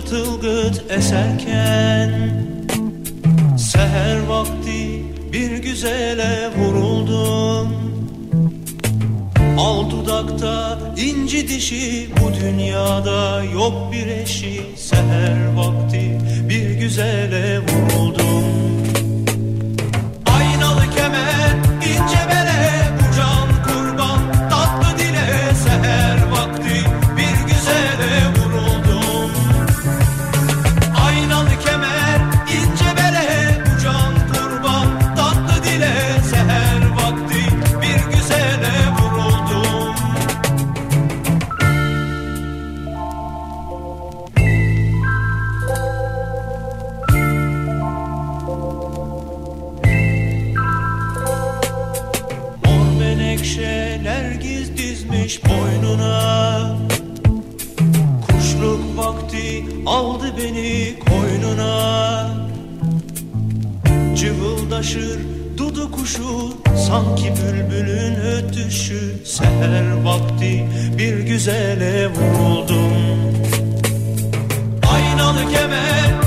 Yeli ılgıt ılgıt eserken Seher vakti bir güzele vuruldum. Al dudakta inci dişi bu dünyada yok bir eşi. Seher vakti bir güzele vuruldum. Aynalı kemer ince bere beni koynuna. Cıvıldaşır dudu kuşu Sanki bülbülün ötüşü. Seher vakti bir güzele vuruldum. Aynalı kemer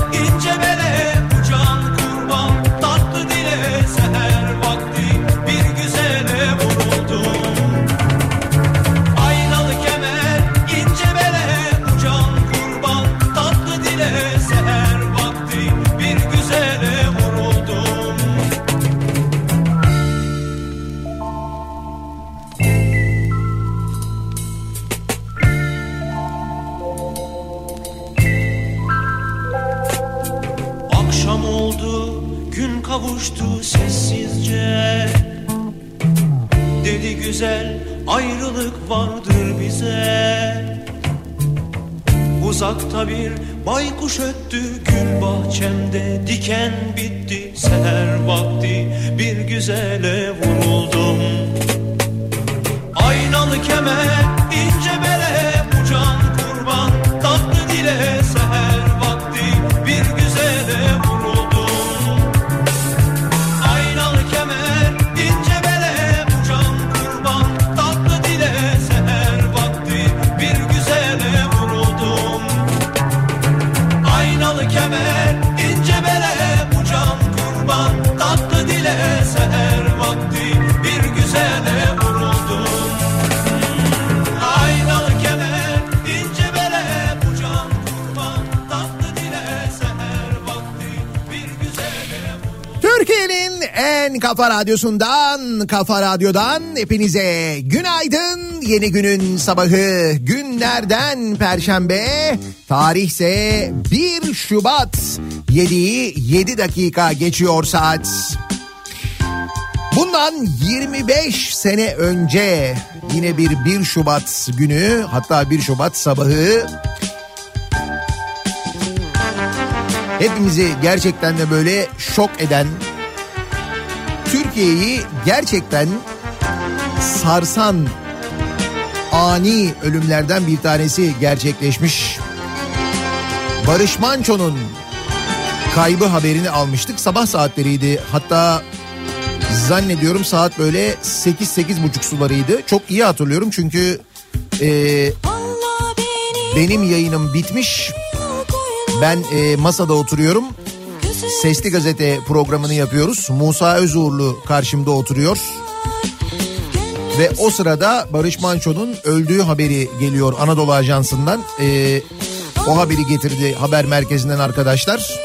radyosundan, kafa radyodan hepinize günaydın. Yeni günün sabahı günlerden perşembe. Tarihse 1 Şubat 7'yi 7 dakika geçiyor saat. Bundan 25 sene önce yine bir 1 Şubat günü hatta 1 Şubat sabahı hepimizi gerçekten de böyle şok eden Türkiye'yi gerçekten sarsan ani ölümlerden bir tanesi gerçekleşmiş. Barış Manço'nun kaybı haberini almıştık. Sabah saatleriydi. Hatta zannediyorum saat böyle 8 buçuk sularıydı. Çok iyi hatırlıyorum çünkü e, benim yayınım bitmiş. Ben e, masada oturuyorum. Sesli Gazete programını yapıyoruz. Musa Özuğurlu karşımda oturuyor. Ve o sırada Barış Manço'nun öldüğü haberi geliyor Anadolu Ajansı'ndan. Ee, o haberi getirdi haber merkezinden arkadaşlar.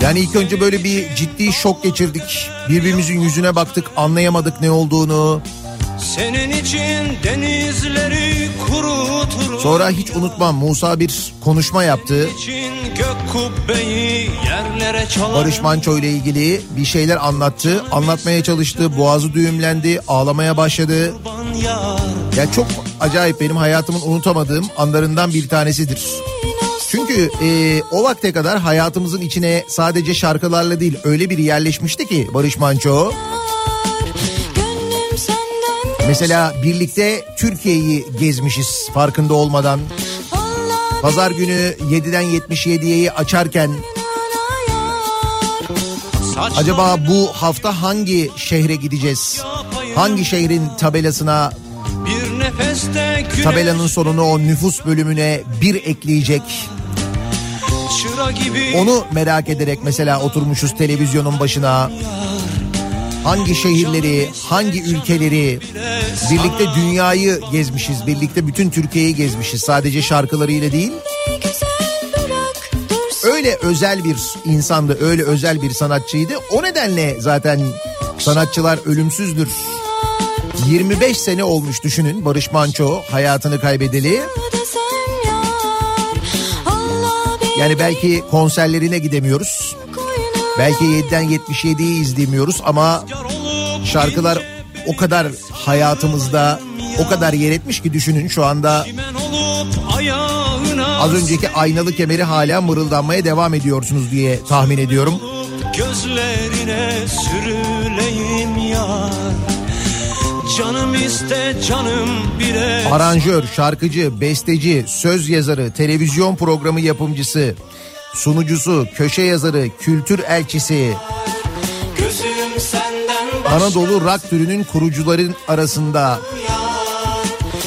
Yani ilk önce böyle bir ciddi şok geçirdik. Birbirimizin yüzüne baktık anlayamadık ne olduğunu. Senin için denizleri kuruturum Sonra hiç unutmam Musa bir konuşma yaptı. Barış Manço ile ilgili bir şeyler anlattı. Anlatmaya çalıştı. Boğazı düğümlendi. Ağlamaya başladı. Ya çok acayip benim hayatımın unutamadığım anlarından bir tanesidir. Çünkü e, o vakte kadar hayatımızın içine sadece şarkılarla değil öyle bir yerleşmişti ki Barış Manço. Gönlüm senden Mesela birlikte Türkiye'yi gezmişiz farkında olmadan. Pazar günü 7'den 77'yi açarken acaba bu hafta hangi şehre gideceğiz? Hangi şehrin tabelasına tabelanın sonunu o nüfus bölümüne bir ekleyecek? Onu merak ederek mesela oturmuşuz televizyonun başına. Hangi şehirleri, hangi ülkeleri, birlikte dünyayı gezmişiz, birlikte bütün Türkiye'yi gezmişiz. Sadece şarkılarıyla değil. Öyle özel bir insandı, öyle özel bir sanatçıydı. O nedenle zaten sanatçılar ölümsüzdür. 25 sene olmuş düşünün Barış Manço hayatını kaybedeli. Yani belki konserlerine gidemiyoruz. Belki 7'den 77'yi izleyemiyoruz ama şarkılar o kadar hayatımızda o kadar yer etmiş ki düşünün şu anda. Az önceki aynalı kemeri hala mırıldanmaya devam ediyorsunuz diye tahmin ediyorum. Gözlerine sürüleyim yar. Canım iste canım bile. Aranjör, şarkıcı, besteci, söz yazarı, televizyon programı yapımcısı, sunucusu, köşe yazarı, kültür elçisi, Anadolu rock türünün kurucuların arasında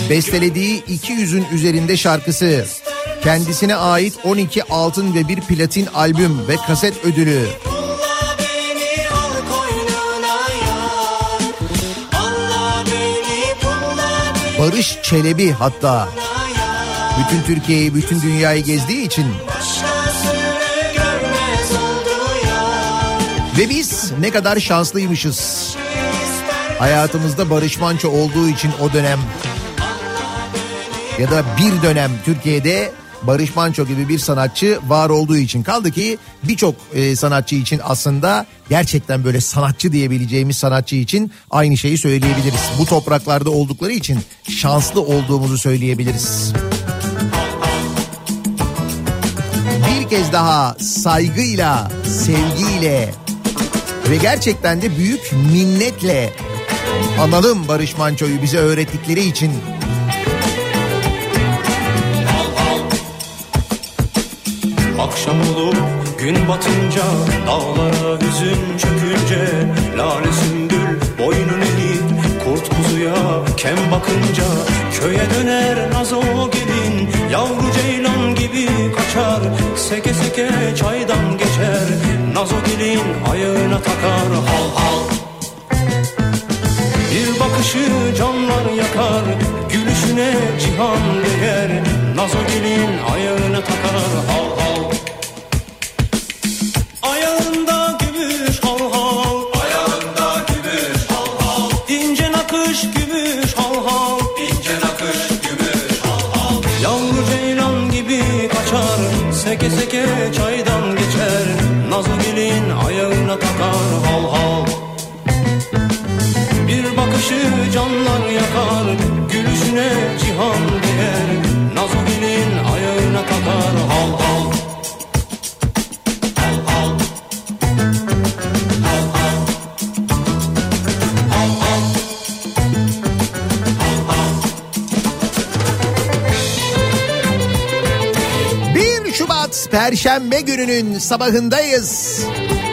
bestelediği 200'ün üzerinde şarkısı, kendisine ait 12 altın ve bir platin albüm ve kaset ödülü, Barış Çelebi hatta. Bütün Türkiye'yi, bütün dünyayı gezdiği için. Ve biz ne kadar şanslıymışız. Hayatımızda Barış Manço olduğu için o dönem ya da bir dönem Türkiye'de Barış Manço gibi bir sanatçı var olduğu için kaldı ki birçok e, sanatçı için aslında gerçekten böyle sanatçı diyebileceğimiz sanatçı için aynı şeyi söyleyebiliriz. Bu topraklarda oldukları için şanslı olduğumuzu söyleyebiliriz. Bir kez daha saygıyla, sevgiyle ve gerçekten de büyük minnetle analım Barış Manço'yu bize öğrettikleri için. Akşam olup gün batınca Dağlara hüzün çökünce Lale sümbül boynun eğip Kurt kuzuya kem bakınca Köye döner nazo gelin Yavru ceylan gibi kaçar Seke seke çaydan geçer Nazo gelin ayağına takar. Hal hal bakışı canlar yakar Gülüşüne cihan değer. Nazo gelin ayağına takar hal hal. Ayağında bakışı canlar yakar Gülüşüne cihan değer Nazo gelin ayağına takar Hal hal 1 Şubat Perşembe gününün sabahındayız.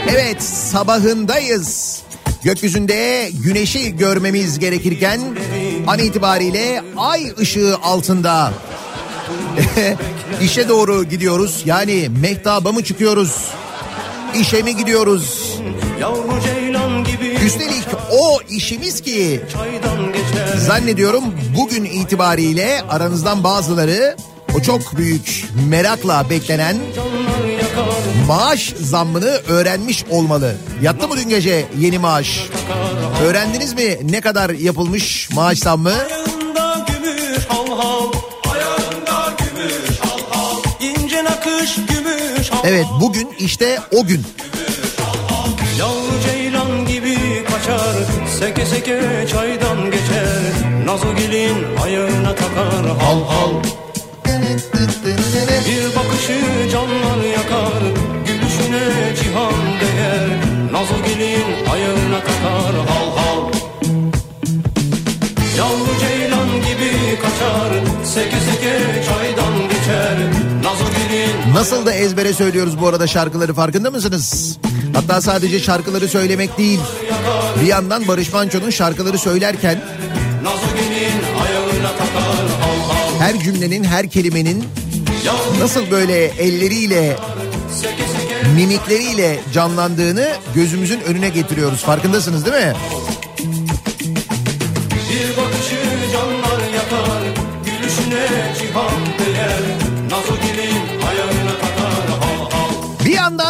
Evet sabahındayız. Gökyüzünde güneşi görmemiz gerekirken an itibariyle ay ışığı altında işe doğru gidiyoruz. Yani mehtaba mı çıkıyoruz? İşe mi gidiyoruz? Üstelik o işimiz ki zannediyorum bugün itibariyle aranızdan bazıları o çok büyük merakla beklenen maaş zammını öğrenmiş olmalı. Yattı mı dün gece yeni maaş? Öğrendiniz mi ne kadar yapılmış maaş zammı? Evet bugün işte o gün. Yavru ceylan gibi kaçar Seke seke çaydan geçer Nazo gelin ayağına takar hal hal Bir bakışı canlar Nasıl da ezbere söylüyoruz bu arada şarkıları farkında mısınız? Hatta sadece şarkıları söylemek değil. Bir yandan Barış Manço'nun şarkıları söylerken her cümlenin her kelimenin nasıl böyle elleriyle mimikleriyle canlandığını gözümüzün önüne getiriyoruz. Farkındasınız değil mi?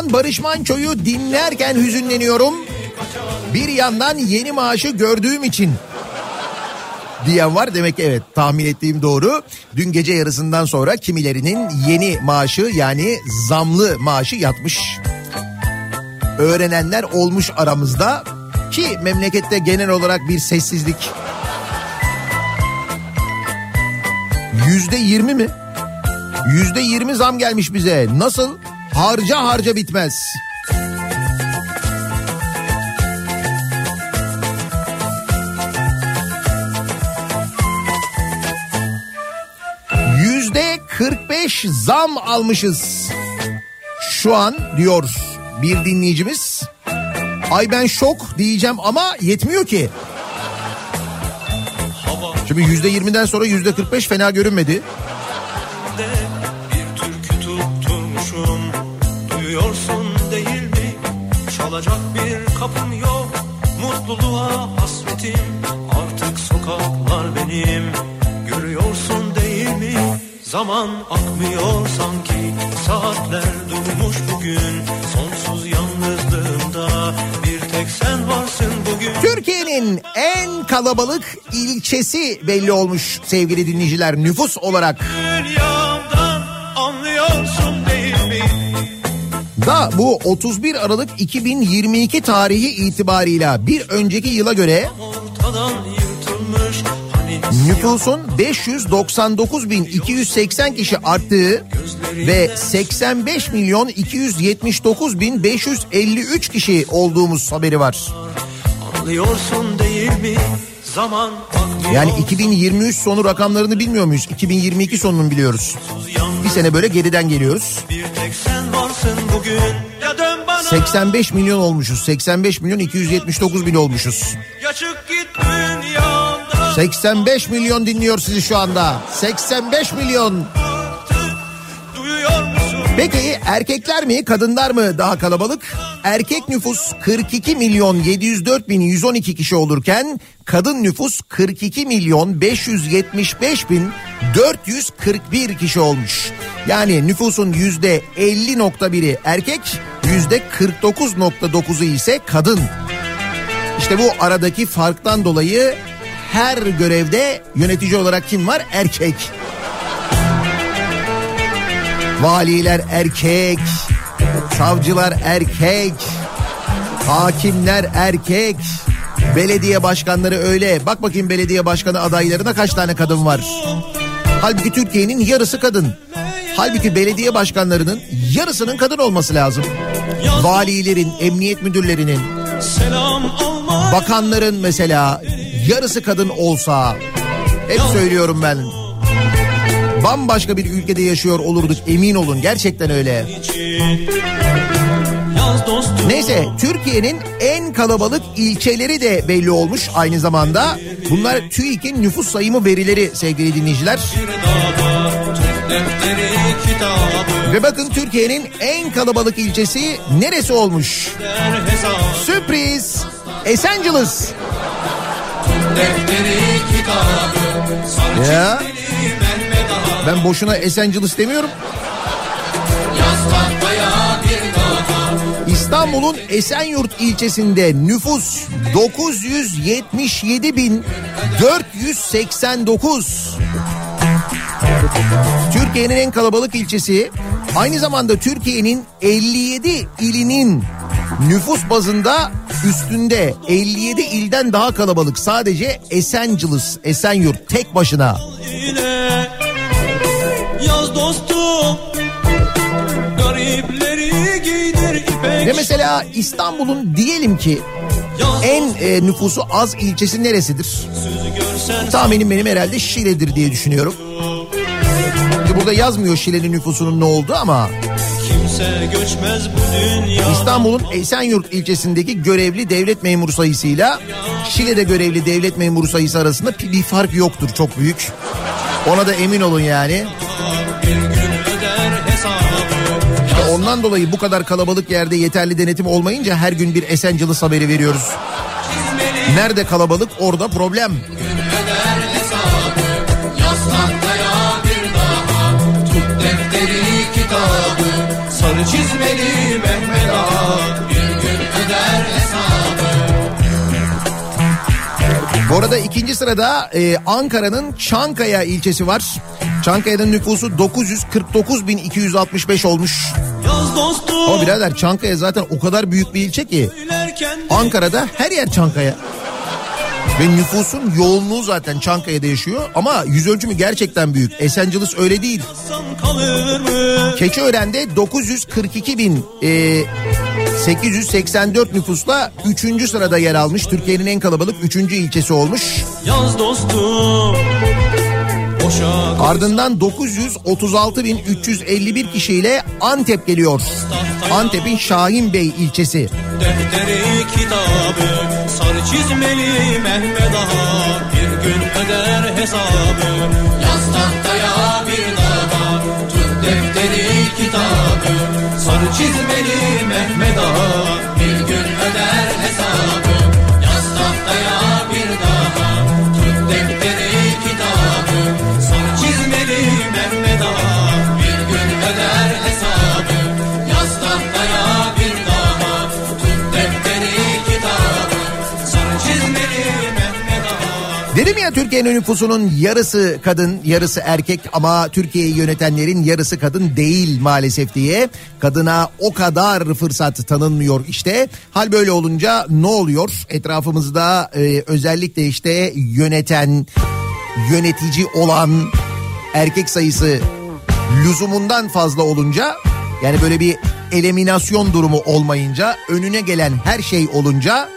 Yandan Barış Manço'yu dinlerken hüzünleniyorum. Bir yandan yeni maaşı gördüğüm için diyen var. Demek ki evet tahmin ettiğim doğru. Dün gece yarısından sonra kimilerinin yeni maaşı yani zamlı maaşı yatmış. Öğrenenler olmuş aramızda ki memlekette genel olarak bir sessizlik. Yüzde yirmi mi? Yüzde yirmi zam gelmiş bize. Nasıl? Harca harca bitmez. Yüzde 45 zam almışız. Şu an diyor bir dinleyicimiz. Ay ben şok diyeceğim ama yetmiyor ki. Şimdi yüzde 20'den sonra yüzde 45 fena görünmedi. Zaman akmıyor sanki Saatler durmuş bugün Sonsuz yalnızlığımda Bir tek sen varsın bugün Türkiye'nin en kalabalık ilçesi belli olmuş sevgili dinleyiciler nüfus olarak. Dünyamdan anlıyorsun değil mi? Da bu 31 Aralık 2022 tarihi itibarıyla bir önceki yıla göre nüfusun 599.280 kişi arttığı ve 85 milyon 279 bin 553 kişi olduğumuz haberi var. Anlıyorsun değil mi? Zaman. Yani 2023 sonu rakamlarını bilmiyor muyuz? 2022 sonunu biliyoruz. Bir sene böyle geriden geliyoruz. Bir tek sen varsın bugün. Ya dön bana 85 milyon olmuşuz. 85 milyon 279 bin olmuşuz. ya çık git dünyamdan. 85 milyon dinliyor sizi şu anda. 85 milyon. Peki erkekler mi kadınlar mı daha kalabalık? Erkek nüfus 42 milyon 704 bin 112 kişi olurken kadın nüfus 42 milyon 575 bin 441 kişi olmuş. Yani nüfusun yüzde 50.1'i erkek yüzde 49.9'u ise kadın. İşte bu aradaki farktan dolayı her görevde yönetici olarak kim var? Erkek. Valiler erkek, savcılar erkek, hakimler erkek, belediye başkanları öyle. Bak bakayım belediye başkanı adaylarına kaç tane kadın var. Halbuki Türkiye'nin yarısı kadın. Halbuki belediye başkanlarının yarısının kadın olması lazım. Valilerin, emniyet müdürlerinin, bakanların mesela yarısı kadın olsa hep söylüyorum ben. Bambaşka bir ülkede yaşıyor olurduk emin olun gerçekten öyle. Neyse Türkiye'nin en kalabalık ilçeleri de belli olmuş aynı zamanda. Bunlar TÜİK'in nüfus sayımı verileri sevgili dinleyiciler. Ve bakın Türkiye'nin en kalabalık ilçesi neresi olmuş? Der hesap. Sürpriz Ya. Ben boşuna Esenciles demiyorum. İstanbul'un Esenyurt ilçesinde nüfus 977.489. Türkiye'nin en kalabalık ilçesi aynı zamanda Türkiye'nin 57 ilinin nüfus bazında üstünde 57 ilden daha kalabalık sadece Esenciles, Esenyurt tek başına. Yaz dostum Garipleri giydir ipek Ve mesela İstanbul'un diyelim ki en e, nüfusu az ilçesi neresidir? Tahminim benim herhalde Şile'dir diye düşünüyorum. Burada yazmıyor Şile'nin nüfusunun ne olduğu ama Kimse göçmez bu dünya İstanbul'un Esenyurt ilçesindeki görevli devlet memuru sayısıyla Şile'de görevli devlet memuru sayısı arasında bir fark yoktur çok büyük. Ona da emin olun yani. İşte ondan dolayı bu kadar kalabalık yerde yeterli denetim olmayınca her gün bir Esenciles haberi veriyoruz. Nerede kalabalık orada problem. Bu arada ikinci sırada e, Ankara'nın Çankaya ilçesi var. Çankaya'nın nüfusu 949.265 olmuş. Ama birader Çankaya zaten o kadar büyük bir ilçe ki Ankara'da her yer Çankaya. Ve nüfusun yoğunluğu zaten Çankaya'da yaşıyor ama yüz ölçümü gerçekten büyük. Esenciles öyle değil. Keçiören'de 942 bin e, 884 nüfusla 3. sırada yer almış. Türkiye'nin en kalabalık 3. ilçesi olmuş. Yaz dostum Ardından 936.351 kişiyle Antep geliyor. Antep'in Şahin Bey ilçesi. Defteri kitabı Sarı çizmeli Mehmet Ağa Bir gün öder hesabı Yaz tahtaya bir daha Tut defteri kitabı Sarı çizmeli Mehmet Ağa Türkiye'nin nüfusunun yarısı kadın, yarısı erkek ama Türkiye'yi yönetenlerin yarısı kadın değil maalesef diye. Kadına o kadar fırsat tanınmıyor işte. Hal böyle olunca ne oluyor? Etrafımızda e, özellikle işte yöneten, yönetici olan erkek sayısı lüzumundan fazla olunca yani böyle bir eliminasyon durumu olmayınca önüne gelen her şey olunca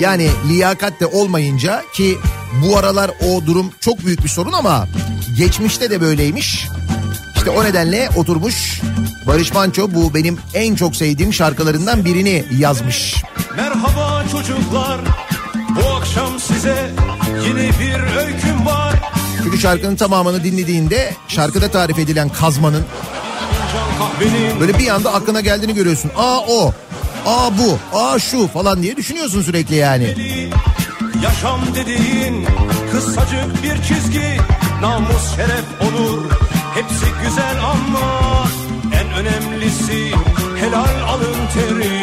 yani liyakat de olmayınca ki bu aralar o durum çok büyük bir sorun ama geçmişte de böyleymiş. İşte o nedenle oturmuş Barış Manço bu benim en çok sevdiğim şarkılarından birini yazmış. Merhaba çocuklar Bu akşam size yeni bir öyküm var Çünkü şarkının tamamını dinlediğinde şarkıda tarif edilen kazmanın böyle bir anda aklına geldiğini görüyorsun. Aa o, aa bu, aa şu falan diye düşünüyorsun sürekli yani. Yaşam dediğin kısacık bir çizgi Namus, şeref, onur hepsi güzel ama En önemlisi helal alın teri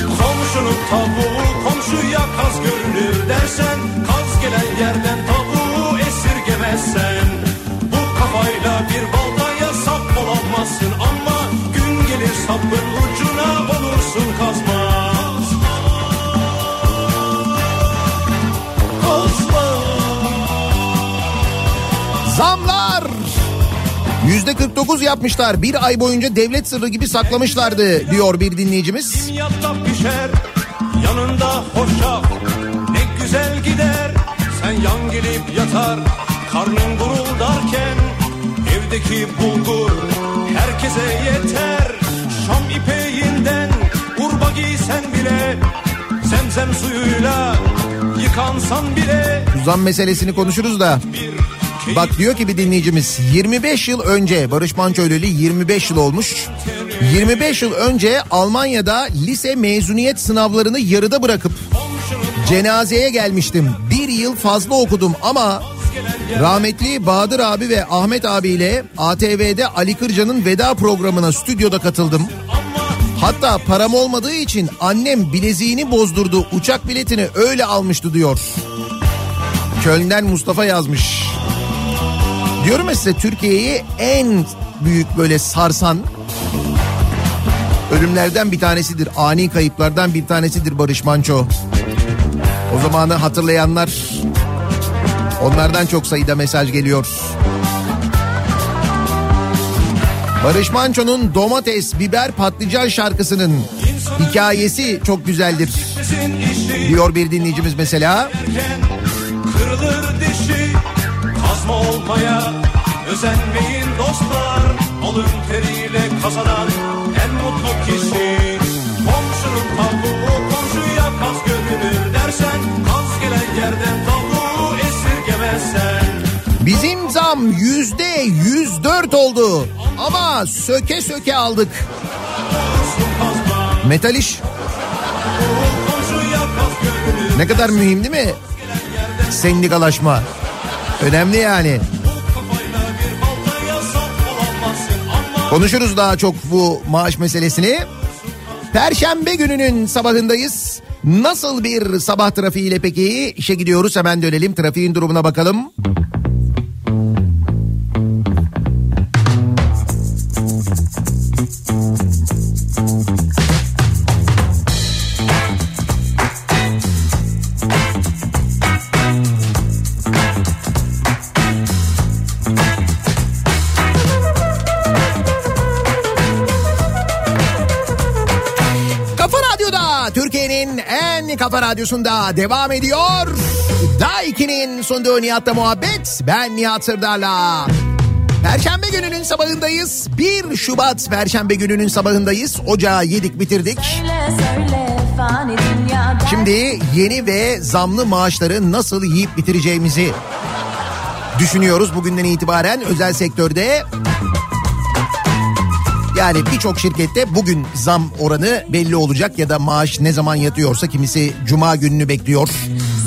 Komşunun tavuğu komşuya kaz görünür dersen Kaz gelen yerden tavuğu esirgemezsen sap olamazsın ama Gün gelir sapın ucuna olursun kazma Kazma Zamlar! Yüzde 49 yapmışlar. Bir ay boyunca devlet sırrı gibi saklamışlardı diyor bir dinleyicimiz. Pişer yanında hoşaf Ne güzel gider sen yan gelip yatar Karnın guruldarken evdeki bulgur Herkese yeter Şam ipeğinden urba giysen bile Zemzem suyuyla yıkansan bile Zam meselesini konuşuruz da. Bak diyor ki bir dinleyicimiz 25 yıl önce Barış Manço öleli 25 yıl olmuş. 25 yıl önce Almanya'da lise mezuniyet sınavlarını yarıda bırakıp cenazeye gelmiştim. Bir yıl fazla okudum ama rahmetli Bahadır abi ve Ahmet abiyle ATV'de Ali Kırca'nın veda programına stüdyoda katıldım. Hatta param olmadığı için annem bileziğini bozdurdu. Uçak biletini öyle almıştı diyor. Köln'den Mustafa yazmış. Diyorum ya size Türkiye'yi en büyük böyle sarsan ölümlerden bir tanesidir. Ani kayıplardan bir tanesidir Barış Manço. O zamanı hatırlayanlar onlardan çok sayıda mesaj geliyor. Barış Manço'nun domates, biber, patlıcan şarkısının hikayesi çok güzeldir. Diyor bir dinleyicimiz mesela. Kırılır dişi kazma olmaya Özenmeyin dostlar alın teriyle kazanan en mutlu kişi Komşunun tavuğu komşuya kaz görünür dersen Kaz gelen yerden esirgemezsen Bizim zam yüzde yüz dört oldu ama söke söke aldık. Metal iş ne kadar mühim değil mi? Sendikalaşma. Önemli yani. Konuşuruz daha çok bu maaş meselesini. Perşembe gününün sabahındayız. Nasıl bir sabah trafiğiyle peki? İşe gidiyoruz hemen dönelim trafiğin durumuna bakalım. Kafa radyosunda devam ediyor. Daiki'nin sunduğu Nihat'la muhabbet. Ben Nihat Sırdar'la. Perşembe gününün sabahındayız. 1 Şubat Perşembe gününün sabahındayız. Ocağı yedik bitirdik. Söyle söyle. Şimdi yeni ve zamlı maaşları nasıl yiyip bitireceğimizi düşünüyoruz bugünden itibaren özel sektörde. Yani birçok şirkette bugün zam oranı belli olacak ya da maaş ne zaman yatıyorsa kimisi cuma gününü bekliyor.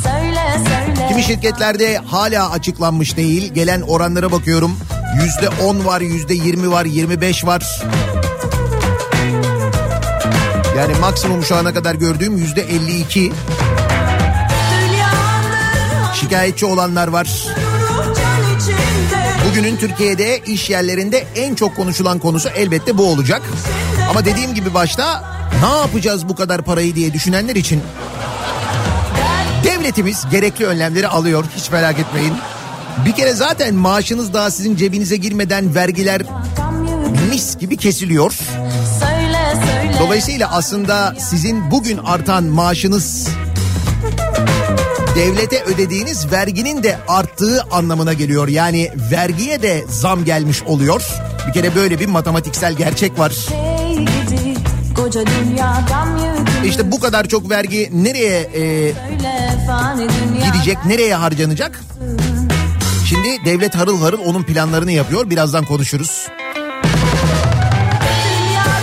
Söyle söyle. Kimi şirketlerde hala açıklanmış değil. Gelen oranlara bakıyorum. Yüzde on var, yüzde yirmi var, yirmi beş var. Yani maksimum şu ana kadar gördüğüm yüzde elli iki. Şikayetçi olanlar var. Bugünün Türkiye'de iş yerlerinde en çok konuşulan konusu elbette bu olacak. Ama dediğim gibi başta ne yapacağız bu kadar parayı diye düşünenler için devletimiz gerekli önlemleri alıyor hiç merak etmeyin. Bir kere zaten maaşınız daha sizin cebinize girmeden vergiler mis gibi kesiliyor. Dolayısıyla aslında sizin bugün artan maaşınız devlete ödediğiniz verginin de arttığı anlamına geliyor. Yani vergiye de zam gelmiş oluyor. Bir kere böyle bir matematiksel gerçek var. İşte bu kadar çok vergi nereye e, gidecek, nereye harcanacak? Şimdi devlet harıl harıl onun planlarını yapıyor. Birazdan konuşuruz.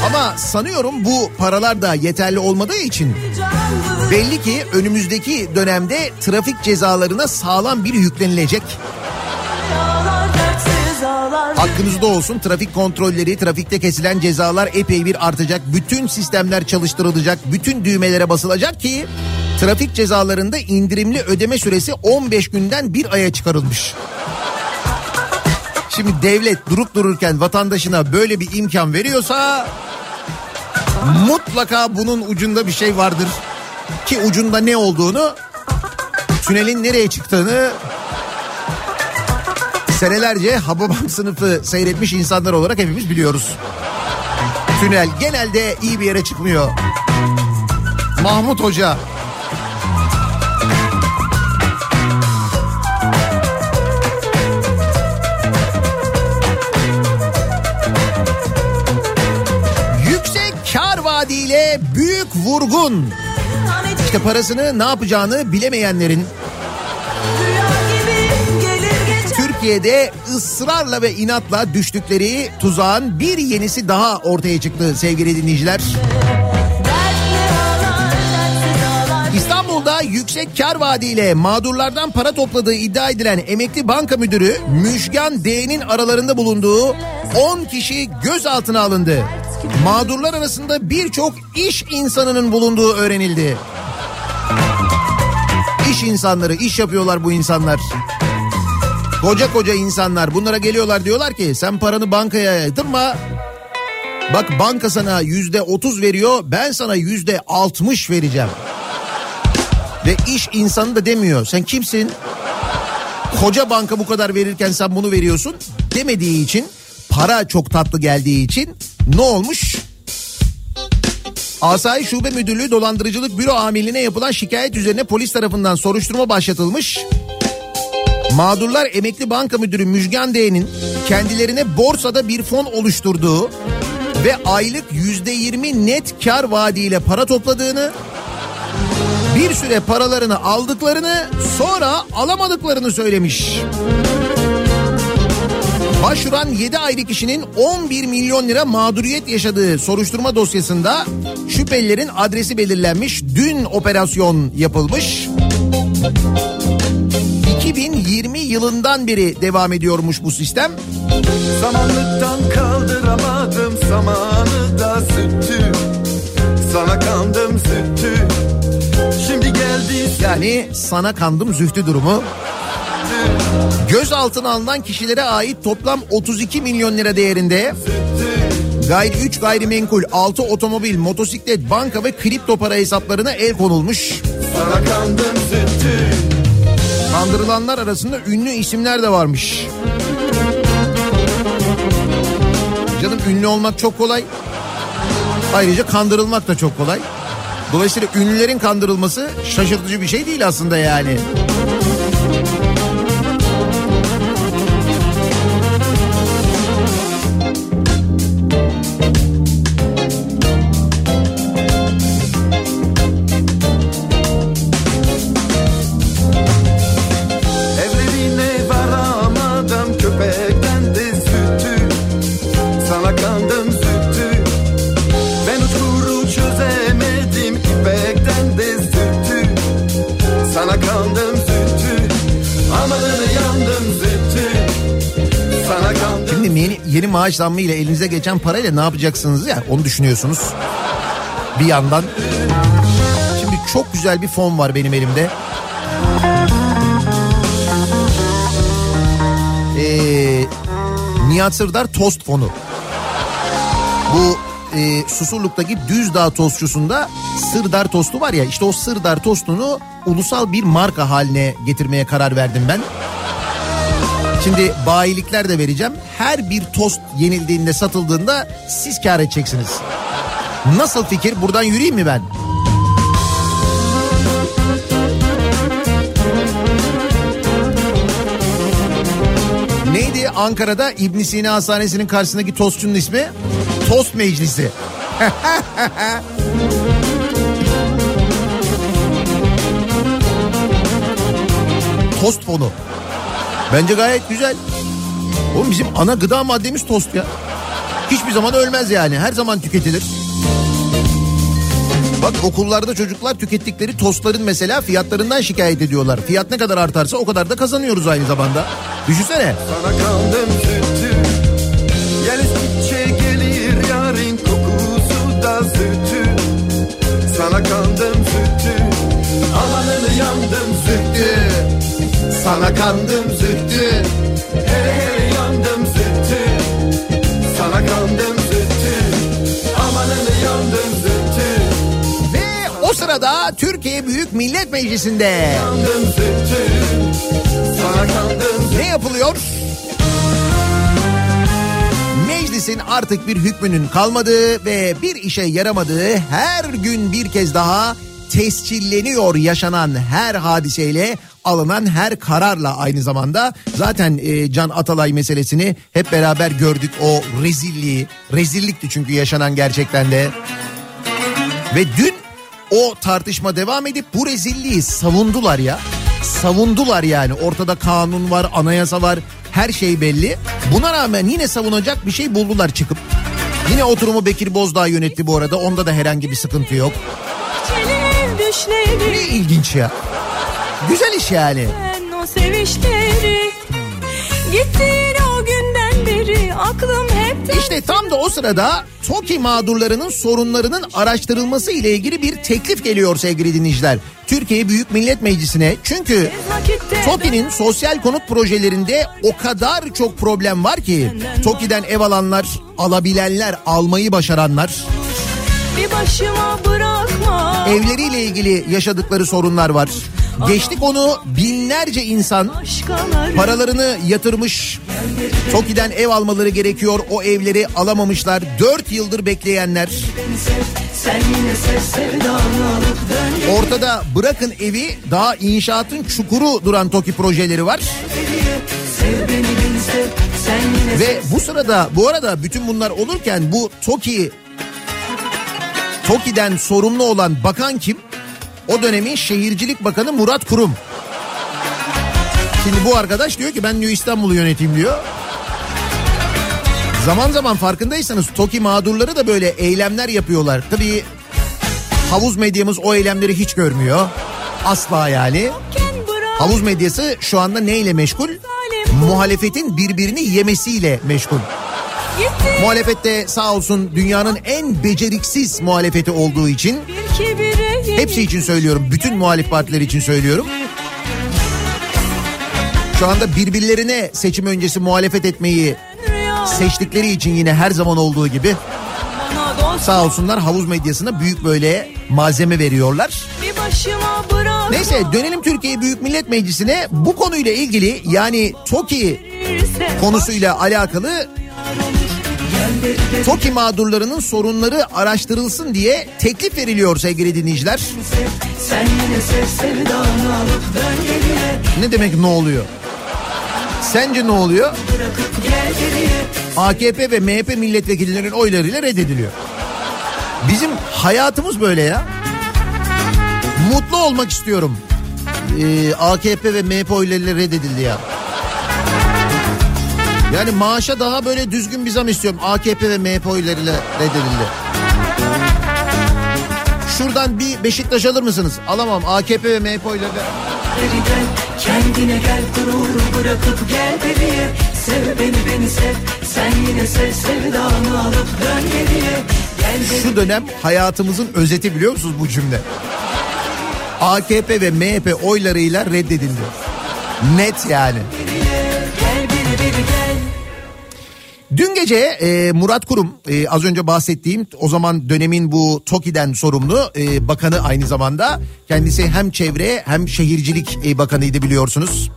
Ama sanıyorum bu paralar da yeterli olmadığı için belli ki önümüzdeki dönemde trafik cezalarına sağlam bir yüklenilecek. Aklınızda olsun trafik kontrolleri, trafikte kesilen cezalar epey bir artacak. Bütün sistemler çalıştırılacak, bütün düğmelere basılacak ki trafik cezalarında indirimli ödeme süresi 15 günden bir aya çıkarılmış. Şimdi devlet durup dururken vatandaşına böyle bir imkan veriyorsa mutlaka bunun ucunda bir şey vardır. Ki ucunda ne olduğunu, tünelin nereye çıktığını senelerce Hababam sınıfı seyretmiş insanlar olarak hepimiz biliyoruz. Tünel genelde iyi bir yere çıkmıyor. Mahmut Hoca Yüksek kar vaadiyle büyük vurgun. İşte parasını ne yapacağını bilemeyenlerin. Türkiye'de ısrarla ve inatla düştükleri tuzağın bir yenisi daha ortaya çıktı sevgili dinleyiciler. İstanbul'da yüksek kar vaadiyle mağdurlardan para topladığı iddia edilen emekli banka müdürü Müjgan D'nin aralarında bulunduğu 10 kişi gözaltına alındı. Mağdurlar arasında birçok iş insanının bulunduğu öğrenildi. İş insanları, iş yapıyorlar bu insanlar. Koca koca insanlar bunlara geliyorlar diyorlar ki sen paranı bankaya yatırma. Bak banka sana yüzde otuz veriyor ben sana yüzde altmış vereceğim. Ve iş insanı da demiyor sen kimsin? Koca banka bu kadar verirken sen bunu veriyorsun demediği için para çok tatlı geldiği için ne olmuş? Asayi Şube Müdürlüğü Dolandırıcılık Büro Amirliğine yapılan şikayet üzerine polis tarafından soruşturma başlatılmış. Mağdurlar emekli banka müdürü Müjgan D'nin kendilerine borsada bir fon oluşturduğu ve aylık yüzde yirmi net kar vaadiyle para topladığını bir süre paralarını aldıklarını sonra alamadıklarını söylemiş. Başvuran 7 ayrı kişinin 11 milyon lira mağduriyet yaşadığı soruşturma dosyasında şüphelilerin adresi belirlenmiş. Dün operasyon yapılmış. 2020 yılından beri devam ediyormuş bu sistem. Samanlıktan kaldıramadım samanı da sütü Sana kandım sütü Şimdi geldi Yani sana kandım zühtü durumu. Gözaltına alınan kişilere ait toplam 32 milyon lira değerinde gayri 3 gayrimenkul, 6 otomobil, motosiklet, banka ve kripto para hesaplarına el konulmuş. Kandırılanlar arasında ünlü isimler de varmış. Canım ünlü olmak çok kolay. Ayrıca kandırılmak da çok kolay. Dolayısıyla ünlülerin kandırılması şaşırtıcı bir şey değil aslında yani. Yeni, maaş zammı ile elinize geçen parayla ne yapacaksınız ya onu düşünüyorsunuz. Bir yandan. Şimdi çok güzel bir fon var benim elimde. Ee, Nihat Sırdar Tost Fonu. Bu e, Susurluk'taki Düzdağ Tostçusu'nda Sırdar Tostu var ya işte o Sırdar Tostu'nu ulusal bir marka haline getirmeye karar verdim ben. Şimdi bayilikler de vereceğim. Her bir tost yenildiğinde satıldığında siz kar edeceksiniz. Nasıl fikir? Buradan yürüyeyim mi ben? Neydi Ankara'da İbn Sina Hastanesi'nin karşısındaki tostçunun ismi? Tost Meclisi. Tost fonu. Bence gayet güzel. Oğlum bizim ana gıda maddemiz tost ya. Hiçbir zaman ölmez yani. Her zaman tüketilir. Bak okullarda çocuklar tükettikleri tostların mesela fiyatlarından şikayet ediyorlar. Fiyat ne kadar artarsa o kadar da kazanıyoruz aynı zamanda. Düşünsene. Sana kandım sütü Gel gitçe gelir yarın kokusu da sütü Sana kandım sütü Amanını yandım sütü Sana kandım sütü Hele hele yandım sütü Sana kandım sütü Amanını yandım sütü Ve o sırada Türkiye Büyük Millet Meclisi'nde. Yandım sütü Sana kandım ne yapılıyor? Meclisin artık bir hükmünün kalmadığı ve bir işe yaramadığı her gün bir kez daha tescilleniyor yaşanan her hadiseyle alınan her kararla aynı zamanda zaten e, Can Atalay meselesini hep beraber gördük o rezilliği rezillikti çünkü yaşanan gerçekten de ve dün o tartışma devam edip bu rezilliği savundular ya. Savundular yani. Ortada kanun var, anayasa var. Her şey belli. Buna rağmen yine savunacak bir şey buldular çıkıp. Yine oturumu Bekir Bozdağ yönetti bu arada. Onda da herhangi bir sıkıntı yok. Ne ilginç ya. Güzel iş yani. Ben o sevişleri Gittiğin o günden beri Aklım hep İşte tam da o sırada TOKİ mağdurlarının sorunlarının araştırılması ile ilgili bir teklif geliyor sevgili dinleyiciler. Türkiye Büyük Millet Meclisi'ne çünkü TOKİ'nin sosyal konut projelerinde o kadar çok problem var ki TOKİ'den ev alanlar, alabilenler, almayı başaranlar, Bir başıma bırakma evleriyle ilgili yaşadıkları sorunlar var. Geçtik onu binlerce insan paralarını yatırmış. TOKİ'den ev almaları gerekiyor. O evleri alamamışlar. 4 yıldır bekleyenler. Ortada bırakın evi daha inşaatın çukuru duran TOKİ projeleri var. Ve bu sırada bu arada bütün bunlar olurken bu TOKİ TOKİ'den sorumlu olan bakan kim? O dönemin Şehircilik Bakanı Murat Kurum. Şimdi bu arkadaş diyor ki ben diyor İstanbul'u yöneteyim diyor. Zaman zaman farkındaysanız TOKİ mağdurları da böyle eylemler yapıyorlar. Tabii havuz medyamız o eylemleri hiç görmüyor. Asla yani. Havuz medyası şu anda neyle meşgul? Muhalefetin birbirini yemesiyle meşgul. Muhalefette sağ olsun dünyanın en beceriksiz muhalefeti olduğu için hepsi için söylüyorum. Bütün muhalif partiler için söylüyorum. Şu anda birbirlerine seçim öncesi muhalefet etmeyi seçtikleri için yine her zaman olduğu gibi sağ olsunlar havuz medyasına büyük böyle malzeme veriyorlar. Neyse dönelim Türkiye Büyük Millet Meclisi'ne bu konuyla ilgili yani TOKİ konusuyla alakalı TOKİ mağdurlarının sorunları araştırılsın diye teklif veriliyor sevgili dinleyiciler. Ne demek ne oluyor? Sence ne oluyor? AKP ve MHP milletvekillerinin oylarıyla reddediliyor. Bizim hayatımız böyle ya. Mutlu olmak istiyorum. Ee, AKP ve MHP oylarıyla reddedildi ya. Yani maaşa daha böyle düzgün bir zam istiyorum. AKP ve MHP oylarıyla reddedildi. Şuradan bir Beşiktaş alır mısınız? Alamam. AKP ve MHP oylarıyla. Kendine gel gururu bırakıp gel geriye Sev beni beni sev Sen yine sev sevdanı alıp dön geriye Şu dönem hayatımızın özeti biliyor musunuz bu cümle? AKP ve MHP oylarıyla reddedildi. Net yani. Dün gece e, Murat Kurum e, az önce bahsettiğim o zaman dönemin bu TOKİ'den sorumlu e, bakanı aynı zamanda. Kendisi hem çevre hem şehircilik e, bakanıydı biliyorsunuz.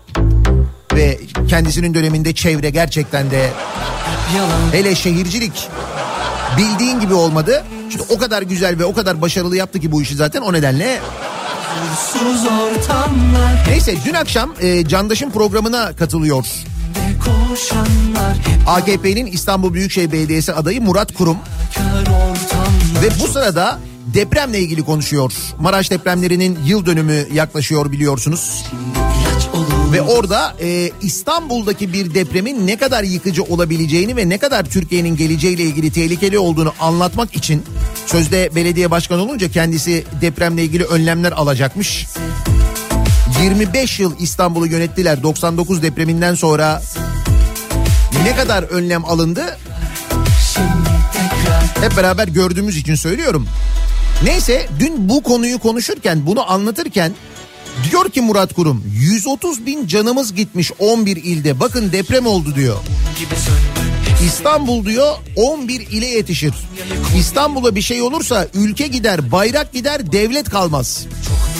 Ve kendisinin döneminde çevre gerçekten de hele şehircilik bildiğin gibi olmadı. Şimdi o kadar güzel ve o kadar başarılı yaptı ki bu işi zaten o nedenle Neyse dün akşam e, Candaş'ın programına katılıyor. AKP'nin İstanbul Büyükşehir Belediyesi adayı Murat Kurum. Ve bu sırada depremle ilgili konuşuyor. Maraş depremlerinin yıl dönümü yaklaşıyor biliyorsunuz. Ve orada e, İstanbul'daki bir depremin ne kadar yıkıcı olabileceğini ve ne kadar Türkiye'nin geleceğiyle ilgili tehlikeli olduğunu anlatmak için sözde belediye başkanı olunca kendisi depremle ilgili önlemler alacakmış. 25 yıl İstanbul'u yönettiler 99 depreminden sonra ne kadar önlem alındı hep beraber gördüğümüz için söylüyorum. Neyse dün bu konuyu konuşurken bunu anlatırken diyor ki Murat Kurum 130 bin canımız gitmiş 11 ilde bakın deprem oldu diyor. İstanbul diyor 11 ile yetişir. İstanbul'a bir şey olursa ülke gider bayrak gider devlet kalmaz. Çok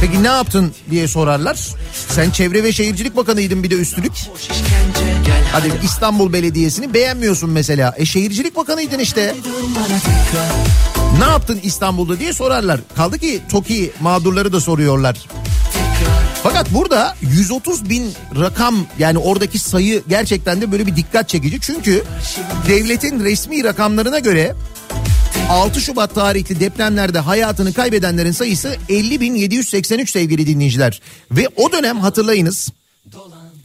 Peki ne yaptın diye sorarlar. Sen Çevre ve Şehircilik Bakanıydın bir de gel Hadi İstanbul Belediyesi'ni beğenmiyorsun mesela. E Şehircilik Bakanıydın işte. Ne yaptın İstanbul'da diye sorarlar. Kaldı ki TOKİ mağdurları da soruyorlar. Fakat burada 130 bin rakam yani oradaki sayı gerçekten de böyle bir dikkat çekici. Çünkü devletin resmi rakamlarına göre 6 Şubat tarihli depremlerde hayatını kaybedenlerin sayısı 50.783 sevgili dinleyiciler. Ve o dönem hatırlayınız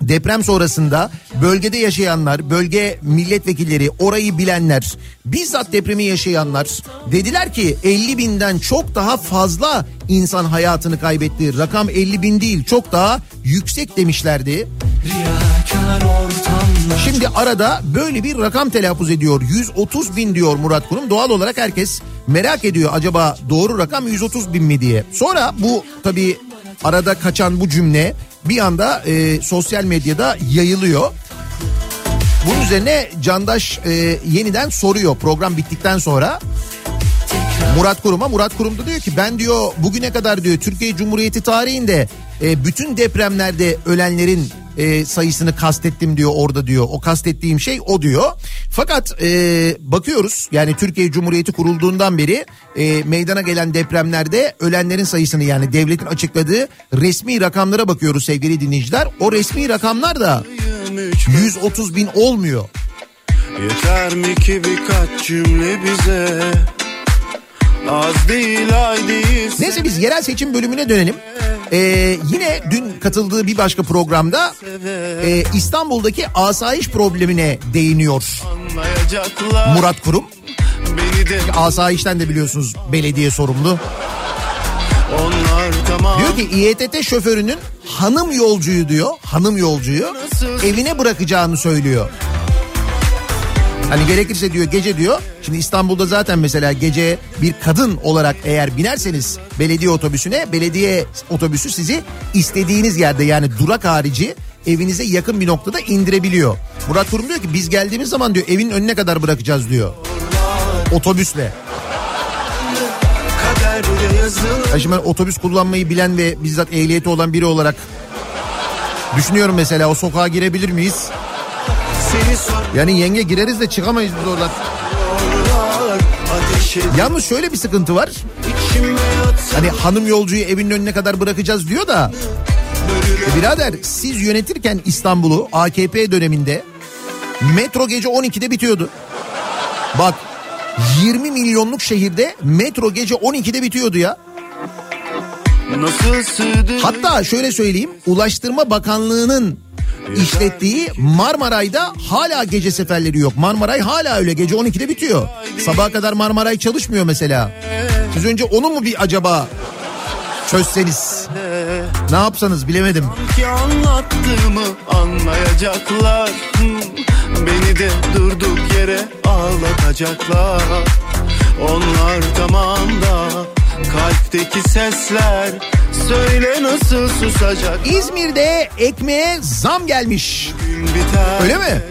deprem sonrasında bölgede yaşayanlar, bölge milletvekilleri, orayı bilenler, bizzat depremi yaşayanlar dediler ki 50 binden çok daha fazla insan hayatını kaybetti. Rakam 50 bin değil çok daha yüksek demişlerdi. Şimdi arada böyle bir rakam telaffuz ediyor. 130 bin diyor Murat Kurum. Doğal olarak herkes merak ediyor acaba doğru rakam 130 bin mi diye. Sonra bu tabii arada kaçan bu cümle bir anda e, sosyal medyada yayılıyor. Bunun üzerine Candaş e, yeniden soruyor program bittikten sonra. Murat Kurum'a Murat Kurum da diyor ki ben diyor bugüne kadar diyor Türkiye Cumhuriyeti tarihinde e, bütün depremlerde ölenlerin e, sayısını kastettim diyor orada diyor. O kastettiğim şey o diyor. Fakat e, bakıyoruz yani Türkiye Cumhuriyeti kurulduğundan beri e, meydana gelen depremlerde ölenlerin sayısını yani devletin açıkladığı resmi rakamlara bakıyoruz sevgili dinleyiciler. O resmi rakamlar da 130 bin olmuyor. Yeter mi ki birkaç cümle bize Az değil ay değil Neyse biz yerel seçim bölümüne dönelim. Ee, yine dün katıldığı bir başka programda e, İstanbul'daki asayiş problemine değiniyor Murat Kurum. Asayişten de biliyorsunuz belediye sorumlu. onlar tamam Diyor ki İETT şoförünün hanım yolcuyu diyor, hanım yolcuyu evine bırakacağını söylüyor. Hani gerekirse diyor gece diyor. Şimdi İstanbul'da zaten mesela gece bir kadın olarak eğer binerseniz belediye otobüsüne belediye otobüsü sizi istediğiniz yerde yani durak harici evinize yakın bir noktada indirebiliyor. Murat Kurum diyor ki biz geldiğimiz zaman diyor evin önüne kadar bırakacağız diyor. Otobüsle. Ya şimdi ben otobüs kullanmayı bilen ve bizzat ehliyeti olan biri olarak düşünüyorum mesela o sokağa girebilir miyiz? Yani yenge gireriz de çıkamayız biz oradan. Yalnız şöyle bir sıkıntı var. Hani hanım yolcuyu evinin önüne kadar bırakacağız diyor da. E birader siz yönetirken İstanbul'u AKP döneminde metro gece 12'de bitiyordu. Bak 20 milyonluk şehirde metro gece 12'de bitiyordu ya. Hatta şöyle söyleyeyim Ulaştırma Bakanlığı'nın işlettiği Marmaray'da hala gece seferleri yok. Marmaray hala öyle gece 12'de bitiyor. Sabaha kadar Marmaray çalışmıyor mesela. Siz önce onu mu bir acaba çözseniz? Ne yapsanız bilemedim. anlattığımı anlayacaklar Beni de durduk yere ağlatacaklar Onlar tamam da kalpteki sesler Söyle nasıl susacak İzmir'de ekmeğe zam gelmiş. Öyle mi?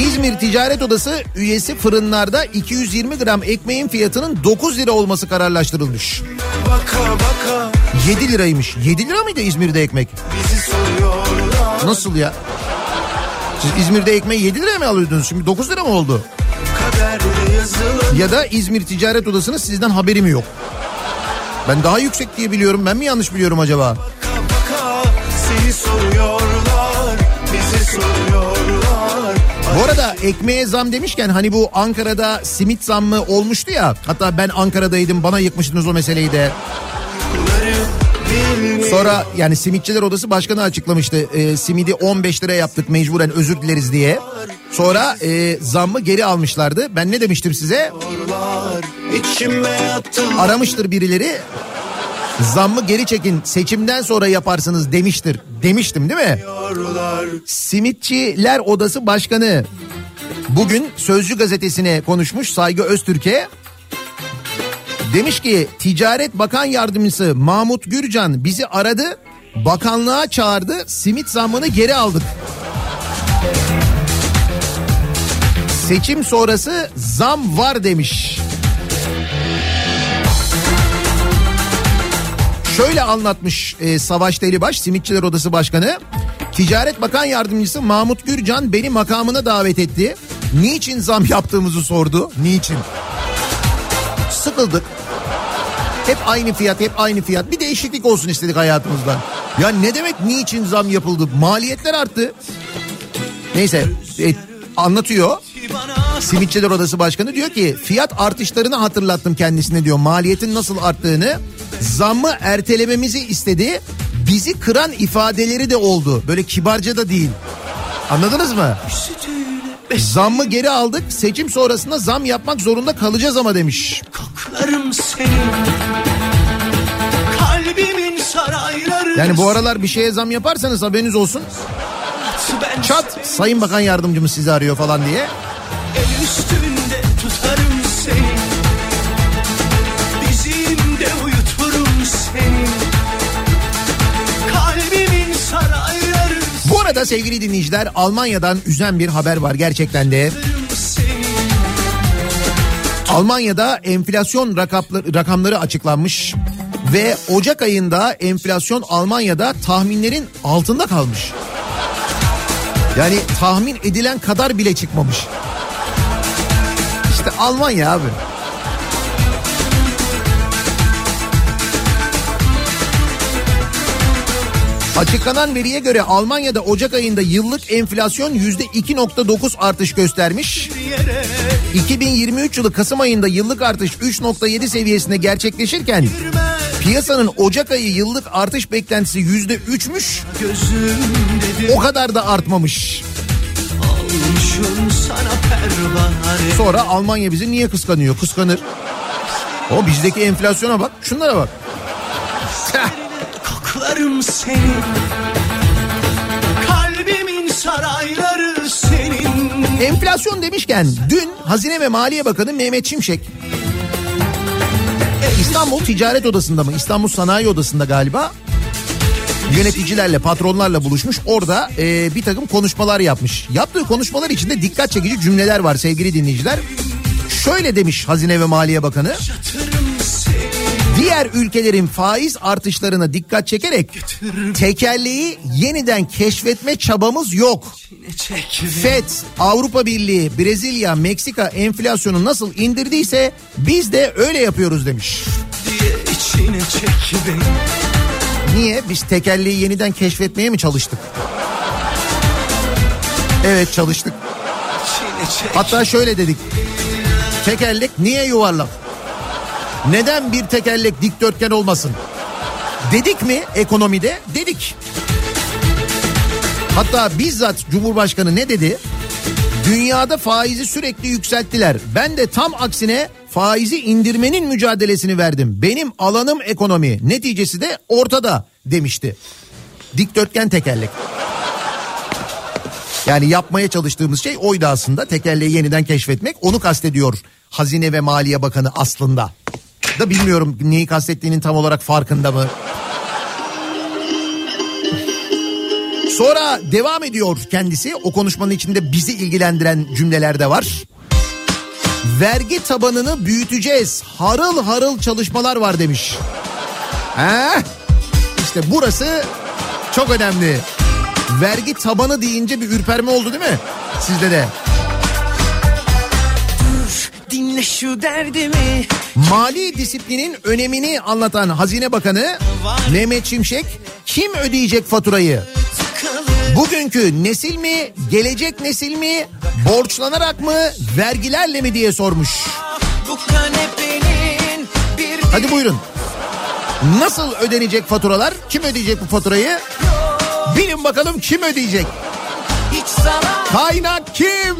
İzmir Ticaret Odası üyesi fırınlarda 220 gram ekmeğin fiyatının 9 lira olması kararlaştırılmış. baka baka 7 liraymış. 7 lira mıydı İzmir'de ekmek? Nasıl ya? Siz İzmir'de ekmeği 7 liraya mı alıyordunuz? Şimdi 9 lira mı oldu? Yazılı Ya da İzmir Ticaret Odası'nın sizden haberi mi yok? Ben daha yüksek diye biliyorum. Ben mi yanlış biliyorum acaba? baka Seni soruyorlar Bizi soruyorlar Bu arada ekmeğe zam demişken hani bu Ankara'da simit zammı olmuştu ya. Hatta ben Ankara'daydım bana yıkmıştınız o meseleyi de. Sonra yani simitçiler odası başkanı açıklamıştı. E, simidi 15 lira yaptık mecburen özür dileriz diye. Sonra e, zammı geri almışlardı. Ben ne demiştim size? Aramıştır birileri. Zammı geri çekin seçimden sonra yaparsınız demiştir. Demiştim değil mi? Simitçiler Odası Başkanı bugün Sözcü gazetesine konuşmuş Saygı Öztürk'e. Demiş ki Ticaret Bakan Yardımcısı Mahmut Gürcan bizi aradı. Bakanlığa çağırdı. Simit zammını geri aldık. Seçim sonrası zam var demiş. Şöyle anlatmış e, Savaş Delibaş Simitçiler Odası Başkanı. Ticaret Bakan Yardımcısı Mahmut Gürcan beni makamına davet etti. Niçin zam yaptığımızı sordu. Niçin? Sıkıldık. Hep aynı fiyat, hep aynı fiyat. Bir değişiklik olsun istedik hayatımızda. Ya ne demek niçin zam yapıldı? Maliyetler arttı. Neyse e, anlatıyor. Simitçiler Odası Başkanı diyor ki fiyat artışlarını hatırlattım kendisine diyor. Maliyetin nasıl arttığını zammı ertelememizi istedi. bizi kıran ifadeleri de oldu. Böyle kibarca da değil. Anladınız mı? Zammı geri aldık. Seçim sonrasında zam yapmak zorunda kalacağız ama demiş. Koklarım seni Kalbimin sarayları Yani bu aralar bir şeye zam yaparsanız haberiniz olsun. ben Çat Sayın Bakan Yardımcımız sizi arıyor falan diye. Arada sevgili dinleyiciler Almanya'dan üzen bir haber var gerçekten de. Almanya'da enflasyon rakamları açıklanmış ve Ocak ayında enflasyon Almanya'da tahminlerin altında kalmış. Yani tahmin edilen kadar bile çıkmamış. İşte Almanya abi. Açıklanan veriye göre Almanya'da Ocak ayında yıllık enflasyon %2.9 artış göstermiş. 2023 yılı Kasım ayında yıllık artış 3.7 seviyesinde gerçekleşirken piyasanın Ocak ayı yıllık artış beklentisi %3'müş. Gözümde O kadar da artmamış. Sonra Almanya bizi niye kıskanıyor? Kıskanır. O bizdeki enflasyona bak. Şunlara bak. Seni Kalbimin sarayları senin Enflasyon demişken dün Hazine ve Maliye Bakanı Mehmet Şimşek İstanbul Ticaret Odası'nda mı? İstanbul Sanayi Odası'nda galiba yöneticilerle, patronlarla buluşmuş. Orada e, bir takım konuşmalar yapmış. Yaptığı konuşmalar içinde dikkat çekici cümleler var sevgili dinleyiciler. Şöyle demiş Hazine ve Maliye Bakanı. Diğer ülkelerin faiz artışlarına dikkat çekerek tekerleği yeniden keşfetme çabamız yok. FED, Avrupa Birliği, Brezilya, Meksika enflasyonu nasıl indirdiyse biz de öyle yapıyoruz demiş. Niye? Biz tekerleği yeniden keşfetmeye mi çalıştık? Evet çalıştık. Hatta şöyle dedik. Tekerlek niye yuvarlak? Neden bir tekerlek dikdörtgen olmasın? Dedik mi ekonomide? Dedik. Hatta bizzat Cumhurbaşkanı ne dedi? Dünyada faizi sürekli yükselttiler. Ben de tam aksine faizi indirmenin mücadelesini verdim. Benim alanım ekonomi. Neticesi de ortada demişti. Dikdörtgen tekerlek. Yani yapmaya çalıştığımız şey oydu aslında. Tekerleği yeniden keşfetmek. Onu kastediyor Hazine ve Maliye Bakanı aslında. Da bilmiyorum neyi kastettiğinin tam olarak farkında mı? Sonra devam ediyor kendisi. O konuşmanın içinde bizi ilgilendiren cümleler de var. Vergi tabanını büyüteceğiz. Harıl harıl çalışmalar var demiş. He? İşte burası çok önemli. Vergi tabanı deyince bir ürperme oldu değil mi? Sizde de. Dinle şu derdimi Mali disiplinin önemini anlatan Hazine Bakanı Mehmet Şimşek kim ödeyecek faturayı? Bugünkü nesil mi, gelecek nesil mi, borçlanarak mı, vergilerle mi diye sormuş. Hadi buyurun. Nasıl ödenecek faturalar? Kim ödeyecek bu faturayı? Bilin bakalım kim ödeyecek? hiç zarar Kaynak kim?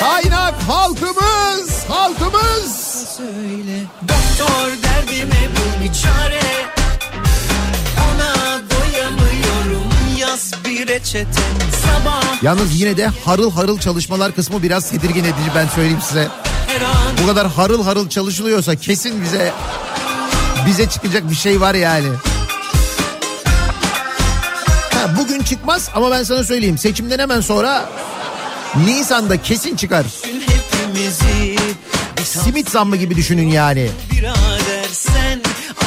Kaynak halkımız, halkımız. söyle Doktor derdime bul bir çare Ona doyamıyorum yaz bir reçete Sabah Yalnız yine de harıl harıl çalışmalar kısmı biraz tedirgin edici ben söyleyeyim size. Bu kadar harıl harıl çalışılıyorsa kesin bize bize çıkacak bir şey var yani. Ha, bugün çıkmaz ama ben sana söyleyeyim seçimden hemen sonra Nisan'da kesin çıkar. Simit zammı gibi düşünün yani. birader sen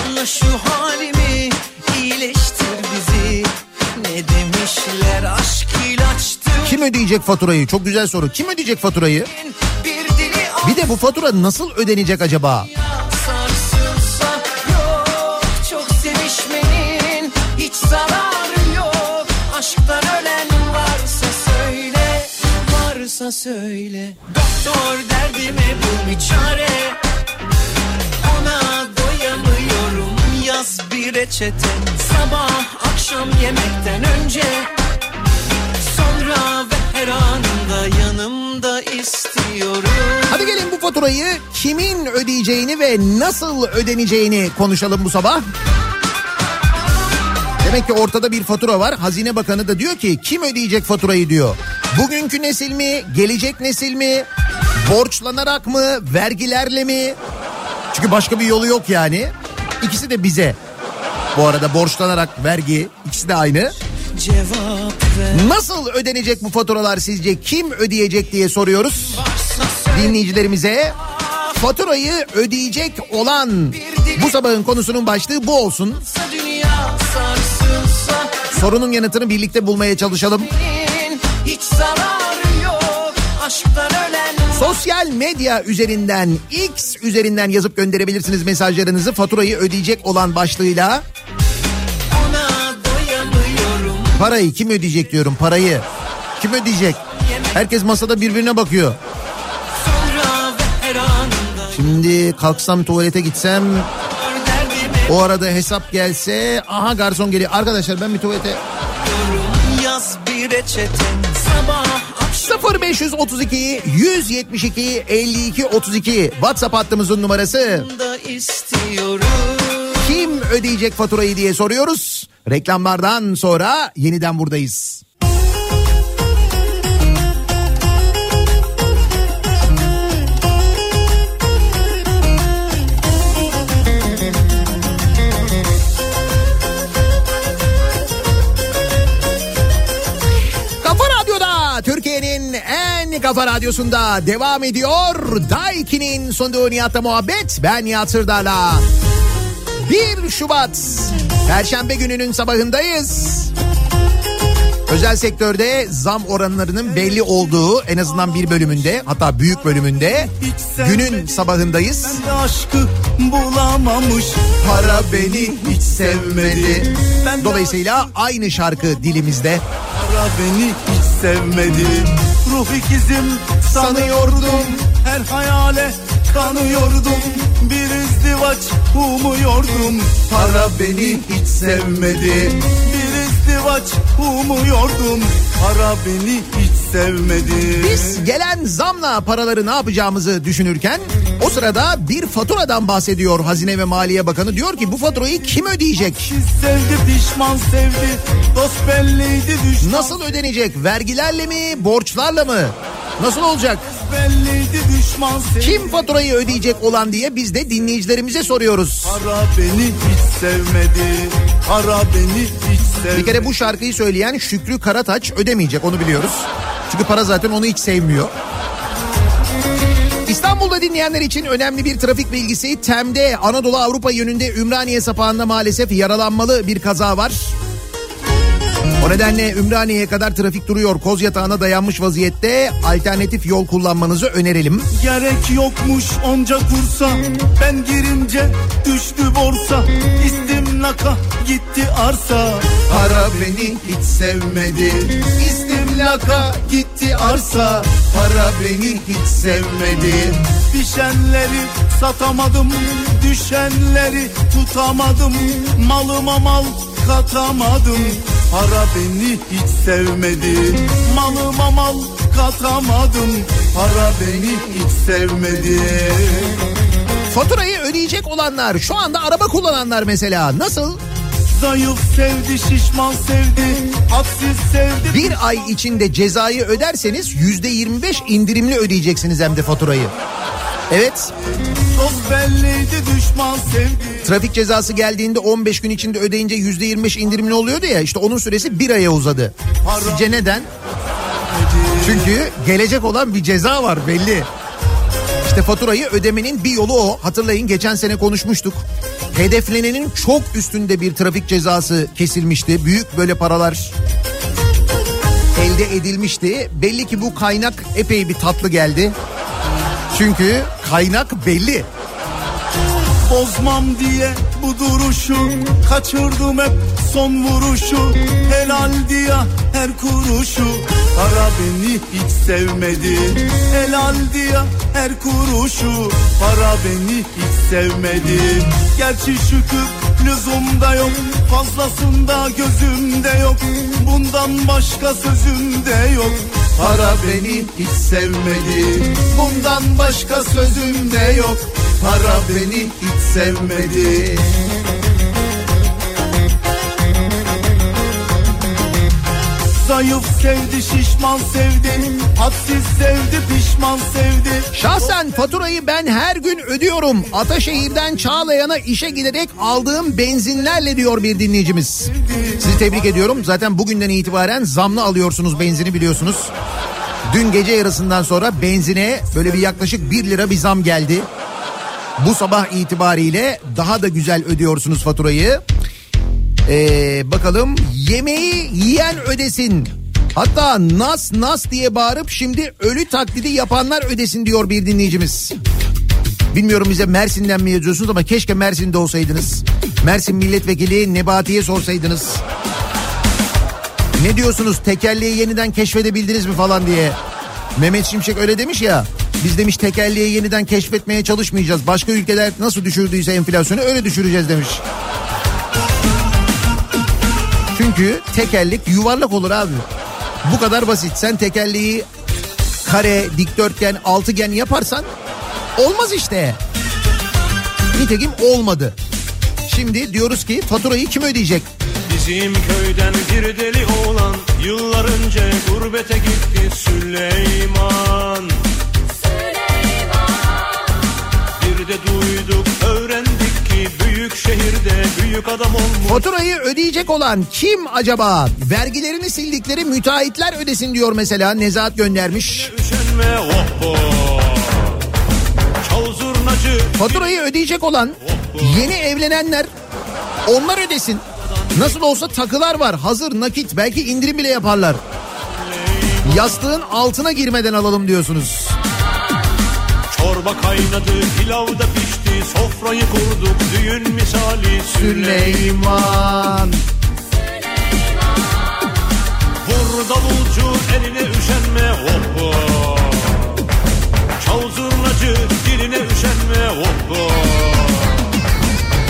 Anla şu halimi iyileştir bizi Ne demişler aşk ilaçtır Kim ödeyecek faturayı? Çok güzel soru. Kim ödeyecek faturayı? Bir de bu fatura nasıl ödenecek acaba? sarsılsa Varsa söyle Doktor derdime bul bir çare Ona doyamıyorum yaz bir bir reçeten Sabah akşam yemekten önce Sonra ve her anında yanımda istiyorum Hadi gelin bu faturayı kimin ödeyeceğini ve nasıl ödeneceğini konuşalım bu sabah. Demek ki ortada bir fatura var. Hazine Bakanı da diyor ki kim ödeyecek faturayı diyor. Bugünkü nesil mi, gelecek nesil mi, borçlanarak mı, vergilerle mi? Çünkü başka bir yolu yok yani. İkisi de bize. Bu arada borçlanarak vergi ikisi de aynı. Cevap Nasıl ödenecek bu faturalar sizce? Kim ödeyecek diye soruyoruz dinleyicilerimize. Faturayı ödeyecek olan bu sabahın konusunun başlığı bu olsun. Dünya Sorunun yanıtını birlikte bulmaya çalışalım. Hiç zararı yok Aşktan ölen Sosyal medya üzerinden X üzerinden yazıp gönderebilirsiniz mesajlarınızı faturayı ödeyecek olan başlığıyla. Parayı kim ödeyecek diyorum parayı. Kim ödeyecek? Herkes masada birbirine bakıyor. Şimdi kalksam tuvalete gitsem o arada hesap gelse aha garson geliyor. Arkadaşlar ben bir tuvalete bir reçeten Sabah akşam 0532 172 52 32 WhatsApp hattımızın numarası. Kim ödeyecek faturayı diye soruyoruz. Reklamlardan sonra yeniden buradayız. Kafa radyosunda devam ediyor. Daiki'nin sunduğu Nihat'la muhabbet. Ben Nihat Sırdar'la. 1 Şubat Perşembe gününün sabahındayız. Özel sektörde zam oranlarının belli olduğu en azından bir bölümünde hatta büyük bölümünde günün sabahındayız. Ben aşkı bulamamış Para beni hiç sevmedi. Dolayısıyla aynı şarkı dilimizde. Para beni hiç sevmedi Ruh ikizim sanıyordum. Her hayale kanıyordum. Bir izdivaç umuyordum Para beni hiç sevmedi. Bir izdivaç umuyordum Para beni hiç sevmedi Biz gelen zamla paraları ne yapacağımızı düşünürken o sırada bir faturadan bahsediyor Hazine ve Maliye Bakanı. Diyor ki bu faturayı kim ödeyecek? Sevdi pişman sevdi Dost belliydi düşman Nasıl ödenecek? Vergilerle mi, borçlarla mı? Nasıl olacak? Belliydi düşman sevdi Kim faturayı ödeyecek olan diye biz de dinleyicilerimize soruyoruz. Para beni hiç sevmedi. Para beni hiç sevmedi. Bir kere bu şarkıyı söyleyen Şükrü Karataç ödemeyecek onu biliyoruz. Çünkü para zaten onu hiç sevmiyor. İstanbul'da dinleyenler için önemli bir trafik bilgisi. Tem'de Anadolu Avrupa yönünde Ümraniye sapağında maalesef yaralanmalı bir kaza var. O nedenle Ümraniye'ye kadar trafik duruyor. Koz yatağına dayanmış vaziyette alternatif yol kullanmanızı önerelim. Gerek yokmuş onca kursa. Ben girince düştü borsa. İstimlaka gitti arsa. Para beni hiç sevmedi. İstimlaka gitti arsa. Para beni hiç sevmedi. Pişenleri satamadım. Düşenleri tutamadım. Malıma mal katamadım. Para beni hiç sevmedi. Malıma mal katamadım. Para beni hiç sevmedi. Faturayı ödeyecek olanlar şu anda araba kullananlar mesela nasıl? Zayıf sevdi, şişman sevdi, hadsiz sevdi. Bir ay içinde cezayı öderseniz yüzde 25 indirimli ödeyeceksiniz hem de faturayı. Evet Dost belliydi, düşman sevdi. trafik cezası geldiğinde 15 gün içinde ödeyince yüzde 25 indirimli oluyordu ya işte onun süresi bir aya uzadı. Sizce neden? Çünkü gelecek olan bir ceza var belli. İşte faturayı ödemenin bir yolu o. Hatırlayın geçen sene konuşmuştuk. Hedeflenenin çok üstünde bir trafik cezası kesilmişti. Büyük böyle paralar elde edilmişti. Belli ki bu kaynak epey bir tatlı geldi. Çünkü kaynak belli. Bozmam diye bu duruşu, kaçırdım hep son vuruşu. Helal diye her kuruşu Para beni hiç sevmedi. El aldı ya her kuruşu Para beni hiç sevmedi. Gerçi şükür lüzumda yok Fazlasında gözümde yok. Bundan başka sözümde yok Para beni hiç sevmedi. Bundan başka sözümde yok Para beni hiç sevmedi Zayıf sevdi şişman sevdi Hadsiz sevdi pişman sevdi Şahsen faturayı ben her gün ödüyorum. Ataşehir'den Çağlayan'a işe giderek aldığım benzinlerle diyor bir dinleyicimiz. Sizi tebrik ediyorum. Zaten bugünden itibaren zamlı alıyorsunuz benzini biliyorsunuz. Dün gece yarısından sonra benzine böyle bir yaklaşık 1 lira bir zam geldi. Bu sabah itibariyle daha da güzel ödüyorsunuz faturayı. Ee, bakalım yemeği yiyen ödesin. Hatta nas nas diye bağırıp şimdi ölü taklidi yapanlar ödesin diyor bir dinleyicimiz. Bilmiyorum bize Mersin'den mi yazıyorsunuz ama keşke Mersin'de olsaydınız. Mersin milletvekili Nebati'ye sorsaydınız. Ne diyorsunuz tekerleği yeniden keşfedebildiniz mi falan diye. Mehmet Şimşek öyle demiş ya. Biz demiş tekerleği yeniden keşfetmeye çalışmayacağız. Başka ülkeler nasıl düşürdüyse enflasyonu öyle düşüreceğiz demiş. Çünkü tekerlek yuvarlak olur abi. Bu kadar basit. Sen tekerleği kare, dikdörtgen, altıgen yaparsan olmaz işte. Nitekim olmadı. Şimdi diyoruz ki faturayı kim ödeyecek? Bizim köyden bir deli oğlan Yıllar önce gurbete gitti Süleyman Bir de duyduk Büyük şehirde büyük adam olmuş Faturayı ödeyecek olan kim acaba? Vergilerini sildikleri müteahhitler ödesin diyor mesela Nezahat göndermiş. Üşenme oh oh Faturayı ödeyecek olan yeni evlenenler onlar ödesin. Nasıl olsa takılar var hazır nakit belki indirim bile yaparlar. Yastığın altına girmeden alalım diyorsunuz. Çorba kaynadı pilav da pişti Sofrayı kurduk düğün misali Süleyman. Vur davulcu eline üşenme oh Çal zurnacı diline üşenme oh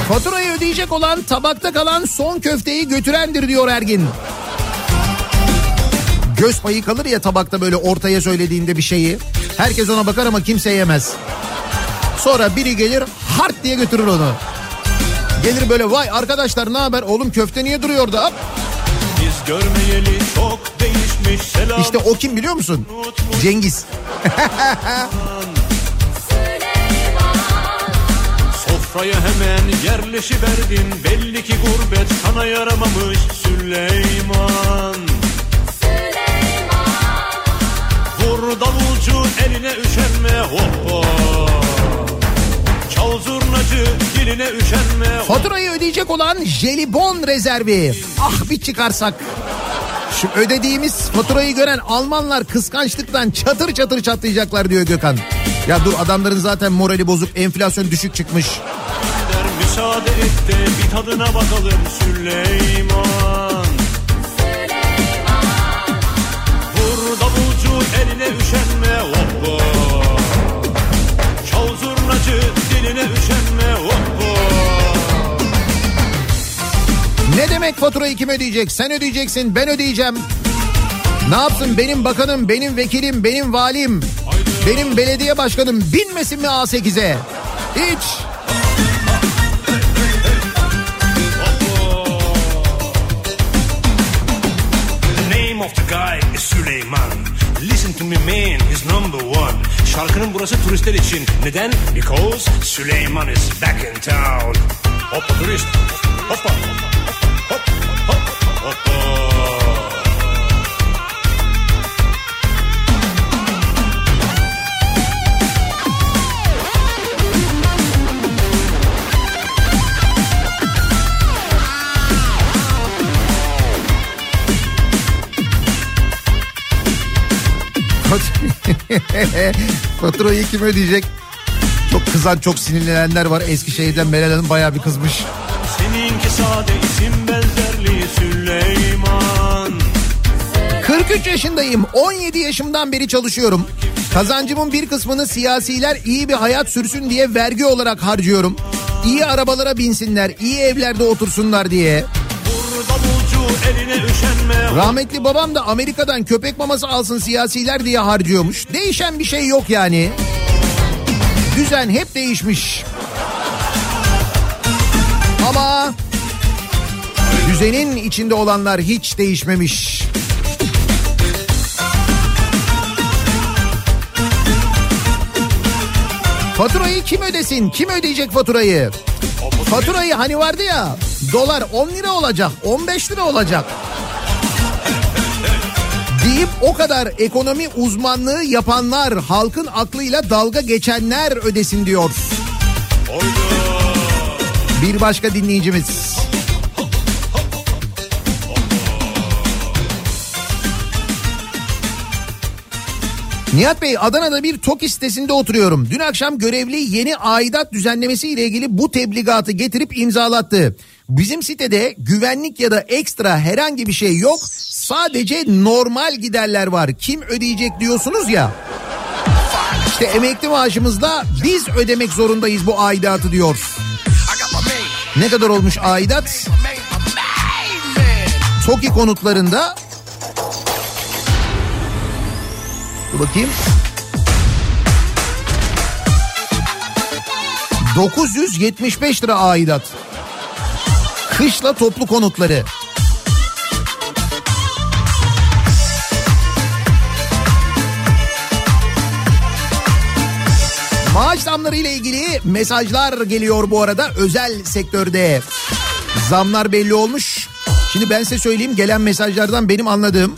Faturayı ödeyecek olan tabakta kalan son köfteyi götürendir diyor Ergin. Göz payı kalır ya tabakta böyle ortaya söylediğinde bir şeyi. Herkes ona bakar ama kimse yemez. Sonra biri gelir hart diye götürür onu. Gelir böyle vay arkadaşlar ne haber oğlum köfte niye duruyor da? Hop. Biz görmeyeli çok değişmiş selam İşte o kim biliyor musun? Cengiz. Sofraya hemen yerleşiverdin Belli ki gurbet sana yaramamış Süleyman Vur davulcu eline üşenme oh Çal zurnacı diline üşenme. Faturayı ödeyecek olan jelibon rezervi. Ah bir çıkarsak. Şu ödediğimiz faturayı gören Almanlar kıskançlıktan çatır çatır çatlayacaklar diyor Gökhan. Ya dur adamların zaten morali bozuk enflasyon düşük çıkmış. Der, Müsaade et de bir tadına bakalım Süleyman Vur davulcu eline üşenme oh Çal zurnacı diline üşenme oh oh Ne demek faturayı kim ödeyecek? Sen ödeyeceksin ben ödeyeceğim. Ne yapsın benim bakanım, benim vekilim, benim valim, benim belediye başkanım binmesin mi A8'e? Hiç. The name of the guy is Süleyman Listen to me man, he's number one Şarkının burası turistler için. Neden? Because Süleyman is back in town. Hoppa turist. Hoppa Hop Faturayı kim ödeyecek? Çok kızan çok sinirlenenler var. Eskişehir'den Meral Hanım bayağı bir kızmış. Seninki sade isim benzerli Süleyman 43 yaşındayım. 17 yaşımdan beri çalışıyorum. Kazancımın bir kısmını siyasiler iyi bir hayat sürsün diye vergi olarak harcıyorum. İyi arabalara binsinler, iyi evlerde otursunlar diye. Rahmetli babam da Amerika'dan köpek maması alsın siyasiler diye harcıyormuş. Değişen bir şey yok yani. Düzen hep değişmiş. Ama düzenin içinde olanlar hiç değişmemiş. Faturayı kim ödesin? Kim ödeyecek faturayı? Faturayı hani vardı ya dolar 10 lira olacak 15 lira olacak. Deyip o kadar ekonomi uzmanlığı yapanlar halkın aklıyla dalga geçenler ödesin diyor. Bir başka dinleyicimiz. Nihat Bey Adana'da bir TOKİ sitesinde oturuyorum. Dün akşam görevli yeni aidat düzenlemesi ile ilgili bu tebligatı getirip imzalattı. Bizim sitede güvenlik ya da ekstra herhangi bir şey yok. Sadece normal giderler var. Kim ödeyecek diyorsunuz ya. İşte emekli maaşımızda biz ödemek zorundayız bu aidatı diyor. Ne kadar olmuş aidat? TOKİ konutlarında Dur bakayım. 975 lira aidat. Kışla toplu konutları. Maaş zamları ile ilgili mesajlar geliyor bu arada özel sektörde. Zamlar belli olmuş. Şimdi ben size söyleyeyim gelen mesajlardan benim anladığım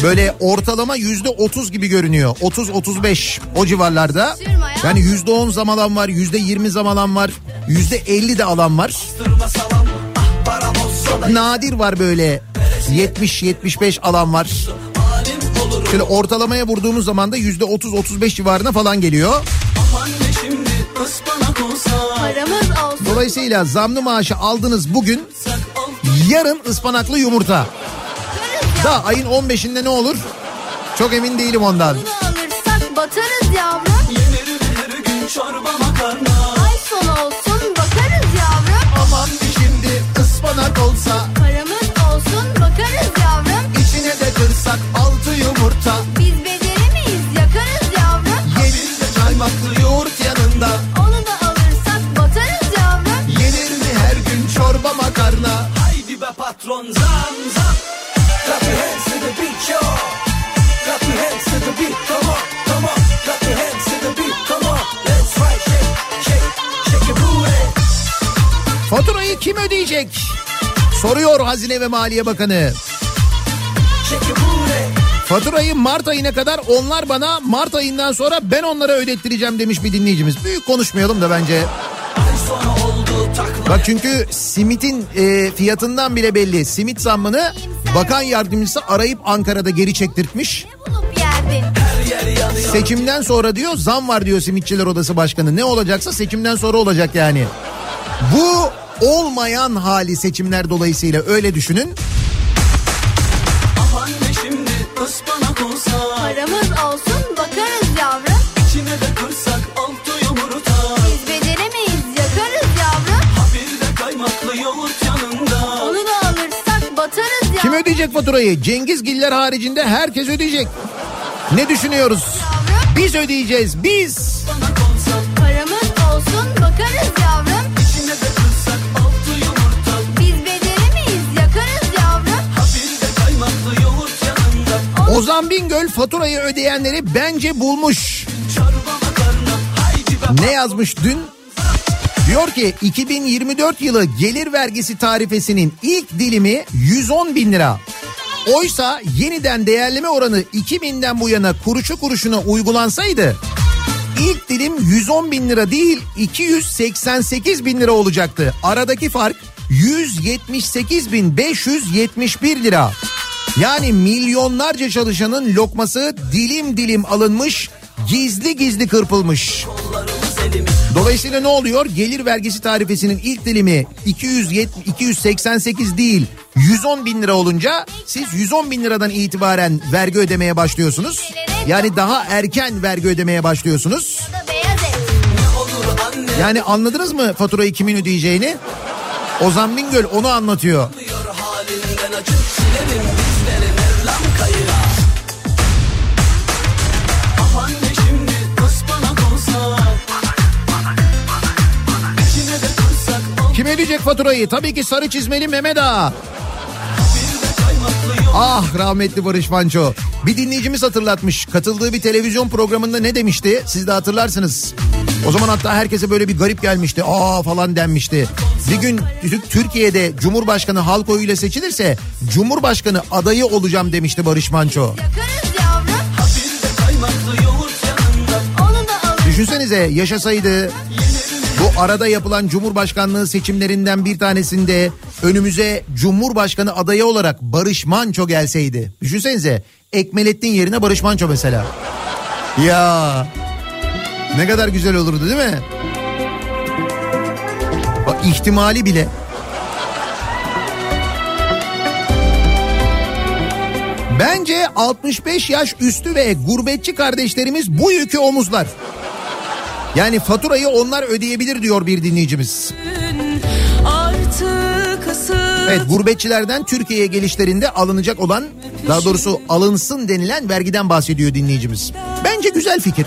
böyle ortalama yüzde otuz gibi görünüyor. 30-35 o civarlarda. Yani yüzde on zam alan var, yüzde yirmi zam alan var, yüzde elli de alan var. Nadir var böyle 70-75 alan var. Şöyle ortalamaya vurduğumuz zaman da yüzde otuz otuz beş civarına falan geliyor. Dolayısıyla zamlı maaşı aldınız bugün yarın ıspanaklı yumurta. Da ayın 15'inde ne olur? Çok emin değilim ondan. Bunu alırsak batarız yavrum. Yenerim her gün çorba makarna. Ay sonu olsun bakarız yavrum. Aman şimdi ıspanak olsa Paramız olsun bakarız yavrum. içine de kırsak altı yumurta. Biz beceremeyiz yakarız yavrum. Yenir de kaymaklı yoğurt yanında. Onu da alırsak batarız yavrum. Yenir mi her gün çorba makarna? Haydi be patron zam zam. Ödeyecek? Soruyor Hazine ve Maliye Bakanı. Faturayı Mart ayına kadar onlar bana Mart ayından sonra ben onlara ödettireceğim demiş bir dinleyicimiz. Büyük konuşmayalım da bence. Bak çünkü simitin e, fiyatından bile belli. Simit zammını bakan yardımcısı arayıp Ankara'da geri çektirtmiş. Seçimden sonra diyor zam var diyor Simitçiler Odası Başkanı. Ne olacaksa seçimden sonra olacak yani. Bu olmayan hali seçimler dolayısıyla öyle düşünün. Aman ne şimdi ıspanak olsa. Paramız olsun bakarız yavrum. İçine de kırsak altı yumurta. Biz beceremeyiz yakarız yavrum. Bir de kaymaklı yoğurt yanında. Onu da alırsak batarız yavrum. Kim ödeyecek faturayı? Cengiz Giller haricinde herkes ödeyecek. Ne düşünüyoruz? Biz ödeyeceğiz biz. Paramız Ozan Bingöl faturayı ödeyenleri bence bulmuş. Ne yazmış dün? Diyor ki 2024 yılı gelir vergisi tarifesinin ilk dilimi 110 bin lira. Oysa yeniden değerleme oranı 2000'den bu yana kuruşu kuruşuna uygulansaydı ilk dilim 110 bin lira değil 288 bin lira olacaktı. Aradaki fark 178 bin 571 lira. Yani milyonlarca çalışanın lokması dilim dilim alınmış, gizli gizli kırpılmış. Dolayısıyla ne oluyor? Gelir vergisi tarifesinin ilk dilimi 270, 288 değil 110 bin lira olunca siz 110 bin liradan itibaren vergi ödemeye başlıyorsunuz. Yani daha erken vergi ödemeye başlıyorsunuz. Yani anladınız mı faturayı kimin ödeyeceğini? Ozan Bingöl onu anlatıyor. Kim ödeyecek faturayı? Tabii ki sarı çizmeli Mehmet Ağa. Ah rahmetli Barış Manço. Bir dinleyicimiz hatırlatmış. Katıldığı bir televizyon programında ne demişti? Siz de hatırlarsınız. O zaman hatta herkese böyle bir garip gelmişti. Aa falan denmişti. Bir gün Tü- Türkiye'de Cumhurbaşkanı halk oyuyla seçilirse Cumhurbaşkanı adayı olacağım demişti Barış Manço. Düşünsenize yaşasaydı bu arada yapılan Cumhurbaşkanlığı seçimlerinden bir tanesinde önümüze Cumhurbaşkanı adayı olarak Barış Manço gelseydi. Düşünsenize Ekmelettin yerine Barış Manço mesela. Ya ne kadar güzel olurdu değil mi? Bak ihtimali bile. Bence 65 yaş üstü ve gurbetçi kardeşlerimiz bu yükü omuzlar. Yani faturayı onlar ödeyebilir diyor bir dinleyicimiz. Evet gurbetçilerden Türkiye'ye gelişlerinde alınacak olan daha doğrusu alınsın denilen vergiden bahsediyor dinleyicimiz. Bence güzel fikir.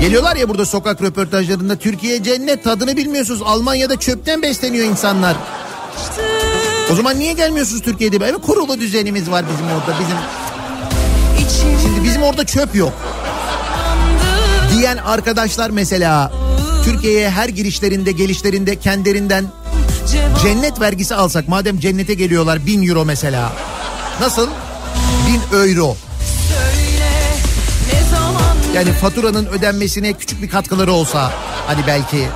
Geliyorlar ya burada sokak röportajlarında Türkiye cennet tadını bilmiyorsunuz. Almanya'da çöpten besleniyor insanlar. O zaman niye gelmiyorsunuz Türkiye'de? Evet kurulu düzenimiz var bizim orada. Bizim Şimdi bizim orada çöp yok. Diyen arkadaşlar mesela Türkiye'ye her girişlerinde gelişlerinde kendilerinden cennet vergisi alsak madem cennete geliyorlar bin euro mesela. Nasıl? Bin euro. Yani faturanın ödenmesine küçük bir katkıları olsa hani belki.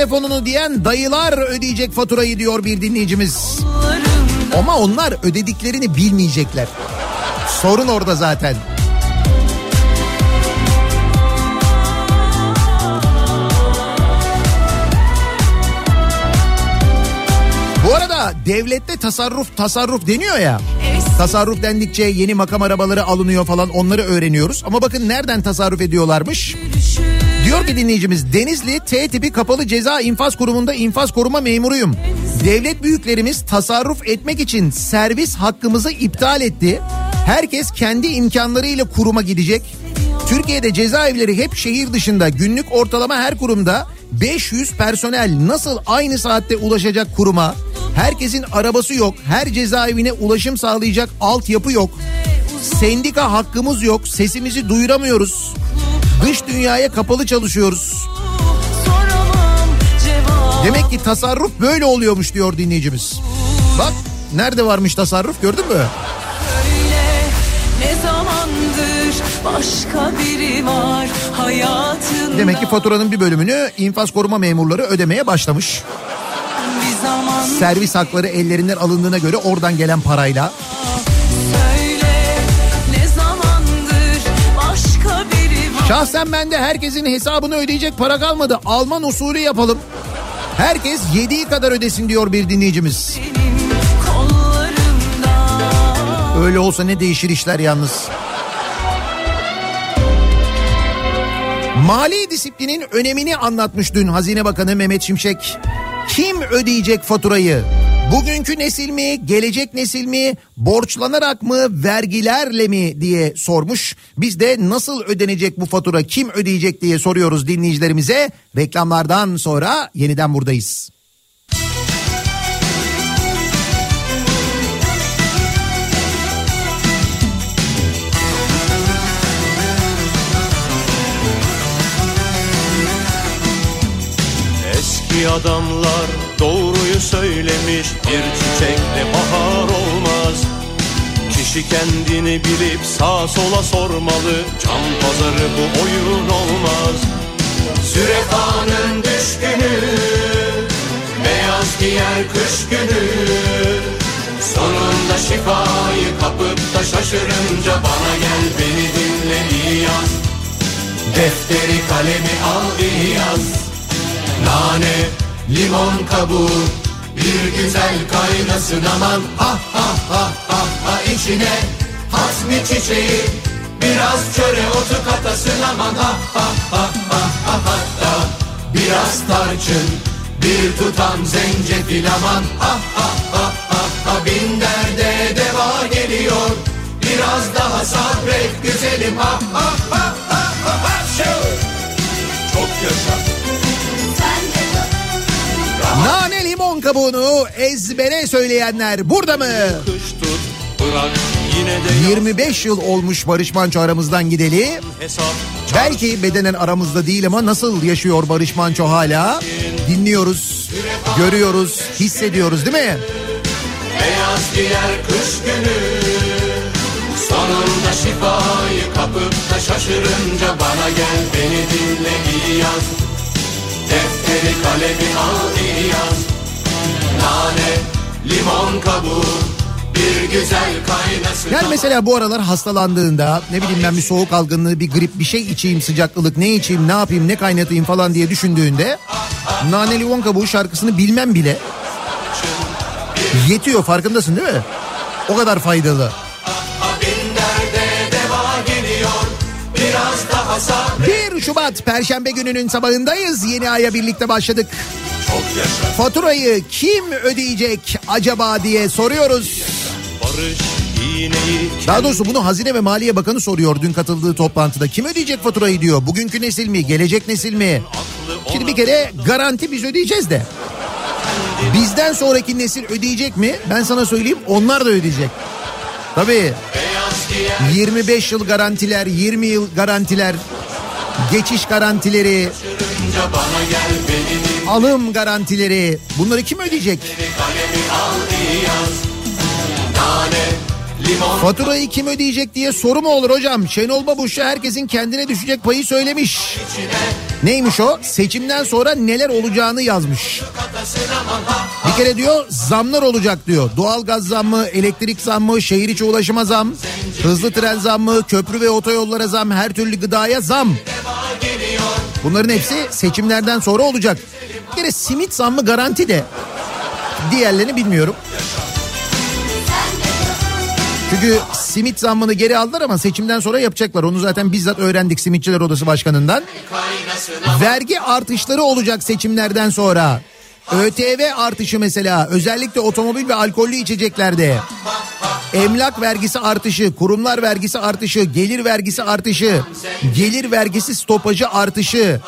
Telefonunu diyen dayılar ödeyecek faturayı diyor bir dinleyicimiz. Ama onlar ödediklerini bilmeyecekler. Sorun orada zaten. Bu arada devlette tasarruf tasarruf deniyor ya. Tasarruf dendikçe yeni makam arabaları alınıyor falan onları öğreniyoruz. Ama bakın nereden tasarruf ediyorlarmış? Diyor ki dinleyicimiz Denizli T tipi kapalı ceza infaz kurumunda infaz koruma memuruyum. Devlet büyüklerimiz tasarruf etmek için servis hakkımızı iptal etti. Herkes kendi imkanlarıyla kuruma gidecek. Türkiye'de cezaevleri hep şehir dışında. Günlük ortalama her kurumda 500 personel nasıl aynı saatte ulaşacak kuruma? Herkesin arabası yok. Her cezaevine ulaşım sağlayacak altyapı yok. Sendika hakkımız yok. Sesimizi duyuramıyoruz. Dış dünyaya kapalı çalışıyoruz. Demek ki tasarruf böyle oluyormuş diyor dinleyicimiz. Bak nerede varmış tasarruf gördün mü? Söyle ne zamandır başka biri var hayatında Demek ki faturanın bir bölümünü infaz koruma memurları ödemeye başlamış. Servis hakları ellerinden alındığına göre oradan gelen parayla. Şahsen bende herkesin hesabını ödeyecek para kalmadı. Alman usulü yapalım. Herkes yediği kadar ödesin diyor bir dinleyicimiz. Öyle olsa ne değişir işler yalnız. Mali disiplinin önemini anlatmış dün Hazine Bakanı Mehmet Şimşek. Kim ödeyecek faturayı? Bugünkü nesil mi, gelecek nesil mi, borçlanarak mı, vergilerle mi diye sormuş. Biz de nasıl ödenecek bu fatura, kim ödeyecek diye soruyoruz dinleyicilerimize. Reklamlardan sonra yeniden buradayız. Adamlar doğruyu söylemiş. Bir çiçekle bahar olmaz. Kişi kendini bilip sağa sola sormalı. Can pazarı bu oyun olmaz. Sürefanın düşkünü diğer kış günü. Sonunda şifayı kapıp da şaşırınca Bana gel beni dinle iyi yaz Defteri kalemi al iyi yaz Nane, limon kabuğu Bir güzel kaynasın aman Ha ha ha ha ha içine Hasmi çiçeği Biraz çöre otu katasın aman Ha ha ha ha ha hatta Biraz tarçın Bir tutam zencefil aman Ha ha ha ha ha Bin derde deva geliyor Biraz daha sabret güzelim ha ha ha ha ha Şu! Çok yaşa Nane limon kabuğunu ezbere söyleyenler burada mı? Tut bırak yine de 25 yıl olmuş Barış Manço aramızdan gideli. hesap Belki bedenen aramızda değil ama nasıl yaşıyor Barış Manço hala? Dinliyoruz, görüyoruz, hissediyoruz değil mi? Beyaz giyer kış günü Sonunda şifayı kapıp da şaşırınca Bana gel beni dinle iyi yaz Defteri kalemi al iyi yaz Nane, limon kabuğu Yani mesela bu aralar hastalandığında ne bileyim ben bir soğuk algınlığı, bir grip, bir şey içeyim, sıcaklılık ne içeyim, ne yapayım, ne kaynatayım falan diye düşündüğünde Nane Limon Kabuğu şarkısını bilmem bile yetiyor farkındasın değil mi? O kadar faydalı. 1 Şubat Perşembe gününün sabahındayız. Yeni aya birlikte başladık. Faturayı kim ödeyecek acaba diye soruyoruz. Daha doğrusu bunu Hazine ve Maliye Bakanı soruyor dün katıldığı toplantıda. Kim ödeyecek faturayı diyor. Bugünkü nesil mi, gelecek nesil mi? Şimdi bir kere garanti biz ödeyeceğiz de. Bizden sonraki nesil ödeyecek mi? Ben sana söyleyeyim onlar da ödeyecek. Tabii. 25 yıl garantiler, 20 yıl garantiler, geçiş garantileri, alım garantileri. Bunları kim ödeyecek? Kalemi al iyi yaz Faturayı kim ödeyecek diye soru mu olur hocam? Şenol Babuş'a herkesin kendine düşecek payı söylemiş. Neymiş o? Seçimden sonra neler olacağını yazmış. Bir kere diyor zamlar olacak diyor. Doğalgaz zammı, elektrik zammı, şehir içi ulaşıma zam, hızlı tren zammı, köprü ve otoyollara zam, her türlü gıdaya zam. Bunların hepsi seçimlerden sonra olacak. Bir kere simit zammı garanti de. Diğerlerini bilmiyorum. Çünkü simit zammını geri aldılar ama seçimden sonra yapacaklar. Onu zaten bizzat öğrendik Simitçiler Odası Başkanı'ndan. Vergi artışları olacak seçimlerden sonra. ÖTV artışı mesela özellikle otomobil ve alkollü içeceklerde. Emlak vergisi artışı, kurumlar vergisi artışı, gelir vergisi artışı, gelir vergisi stopajı artışı,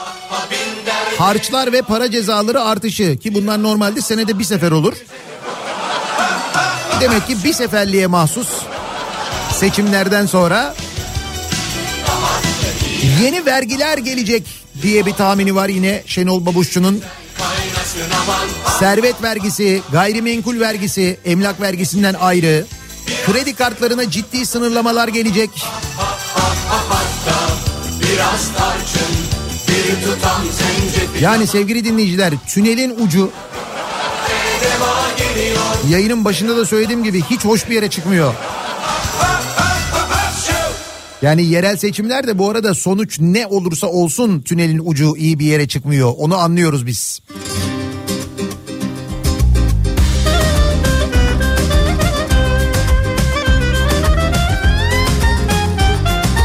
harçlar ve para cezaları artışı ki bunlar normalde senede bir sefer olur. Demek ki bir seferliğe mahsus seçimlerden sonra yeni vergiler gelecek diye bir tahmini var yine Şenol Babuşçu'nun. Servet vergisi, gayrimenkul vergisi, emlak vergisinden ayrı. Kredi kartlarına ciddi sınırlamalar gelecek. Yani sevgili dinleyiciler tünelin ucu yayının başında da söylediğim gibi hiç hoş bir yere çıkmıyor. Yani yerel seçimlerde bu arada sonuç ne olursa olsun tünelin ucu iyi bir yere çıkmıyor. Onu anlıyoruz biz.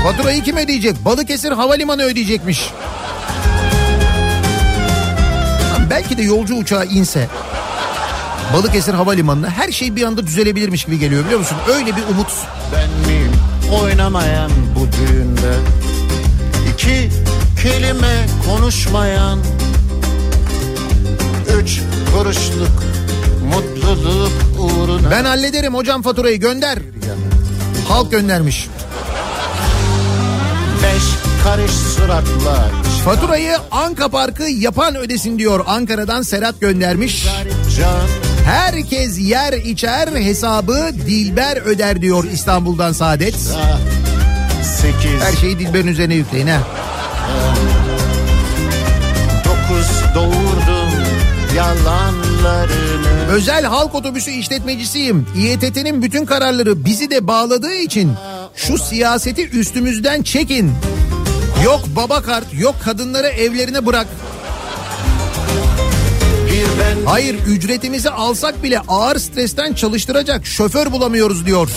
Faturayı kim ödeyecek? Balıkesir Havalimanı ödeyecekmiş. Belki de yolcu uçağı inse Balıkesir Havalimanı'na her şey bir anda düzelebilirmiş gibi geliyor biliyor musun? Öyle bir umut. Ben miyim oynamayan bu düğünde İki kelime konuşmayan Üç kuruşluk mutluluk uğruna Ben hallederim hocam faturayı gönder. Halk göndermiş. Beş karış suratla Faturayı Anka Parkı yapan ödesin diyor. Ankara'dan Serhat göndermiş. Herkes yer içer hesabı Dilber öder diyor İstanbul'dan Saadet. Sekiz Her şeyi Dilber'in üzerine yükleyin ha. dokuz doğurdum yalanlarla yollarını Özel halk otobüsü işletmecisiyim. İETT'nin bütün kararları bizi de bağladığı için şu siyaseti üstümüzden çekin. Yok baba kart, yok kadınları evlerine bırak. Hayır ücretimizi alsak bile ağır stresten çalıştıracak şoför bulamıyoruz diyor.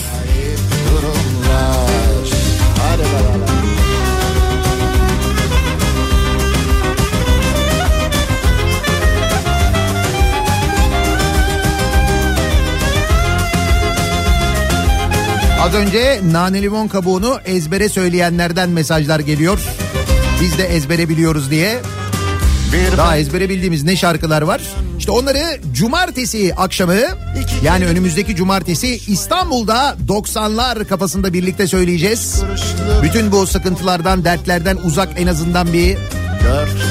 Az önce nane limon kabuğunu ezbere söyleyenlerden mesajlar geliyor. Biz de ezbere biliyoruz diye. Daha ezbere bildiğimiz ne şarkılar var? İşte onları cumartesi akşamı yani önümüzdeki cumartesi İstanbul'da 90'lar kafasında birlikte söyleyeceğiz. Bütün bu sıkıntılardan, dertlerden uzak en azından bir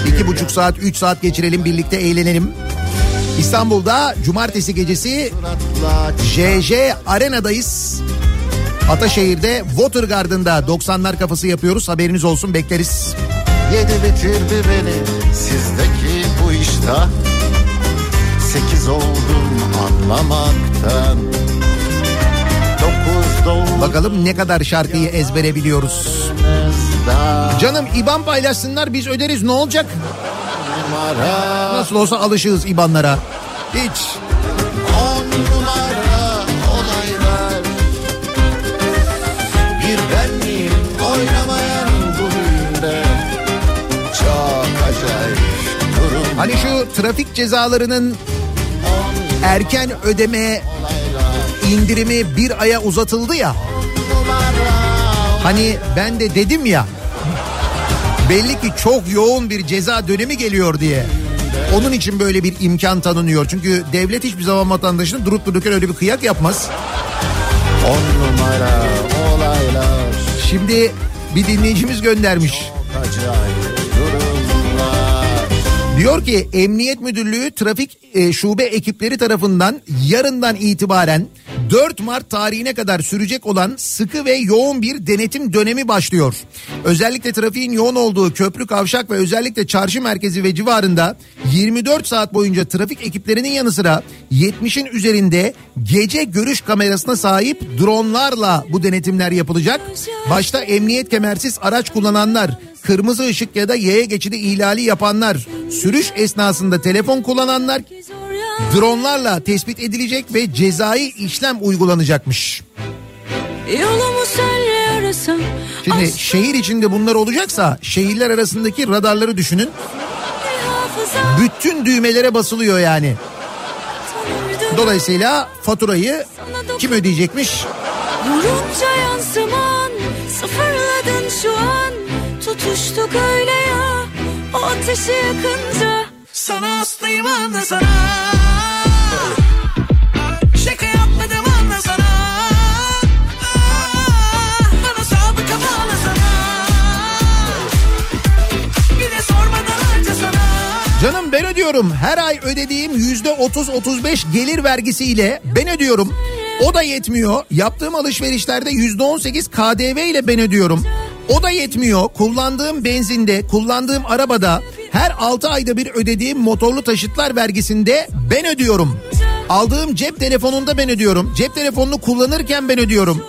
iki buçuk saat, üç saat geçirelim birlikte eğlenelim. İstanbul'da cumartesi gecesi JJ Arena'dayız. Ataşehir'de Watergarden'da 90'lar kafası yapıyoruz. Haberiniz olsun bekleriz. Yedi bitirdi beni sizdeki bu iştah Sekiz oldum anlamaktan Dokuz Bakalım ne kadar şarkıyı ezbere biliyoruz. Canım İban paylaşsınlar biz öderiz ne olacak? Nasıl olsa alışığız İbanlara. Hiç. Hani şu trafik cezalarının erken ödeme indirimi bir aya uzatıldı ya. Hani ben de dedim ya belli ki çok yoğun bir ceza dönemi geliyor diye. Onun için böyle bir imkan tanınıyor. Çünkü devlet hiçbir zaman vatandaşına durup dururken öyle bir kıyak yapmaz. On numara olaylar Şimdi bir dinleyicimiz göndermiş. Çok acayip Diyor ki Emniyet Müdürlüğü trafik e, şube ekipleri tarafından yarından itibaren 4 Mart tarihine kadar sürecek olan sıkı ve yoğun bir denetim dönemi başlıyor. Özellikle trafiğin yoğun olduğu köprü kavşak ve özellikle çarşı merkezi ve civarında 24 saat boyunca trafik ekiplerinin yanı sıra 70'in üzerinde gece görüş kamerasına sahip dronlarla bu denetimler yapılacak. Başta emniyet kemersiz araç kullananlar, kırmızı ışık ya da yaya geçidi ihlali yapanlar, sürüş esnasında telefon kullananlar dronlarla tespit edilecek ve cezai işlem uygulanacakmış. Şimdi şehir içinde bunlar olacaksa şehirler arasındaki radarları düşünün. Bütün düğmelere basılıyor yani. Dolayısıyla faturayı kim ödeyecekmiş? Vurunca yansıman Sıfırladın şu an Tutuştuk öyle ya O ateşi yakınca Sana hastayım anla sana Canım ben ödüyorum. Her ay ödediğim yüzde 30-35 gelir vergisiyle ben ödüyorum. O da yetmiyor. Yaptığım alışverişlerde yüzde 18 KDV ile ben ödüyorum. O da yetmiyor. Kullandığım benzinde, kullandığım arabada her 6 ayda bir ödediğim motorlu taşıtlar vergisinde ben ödüyorum. Aldığım cep telefonunda ben ödüyorum. Cep telefonunu kullanırken ben ödüyorum.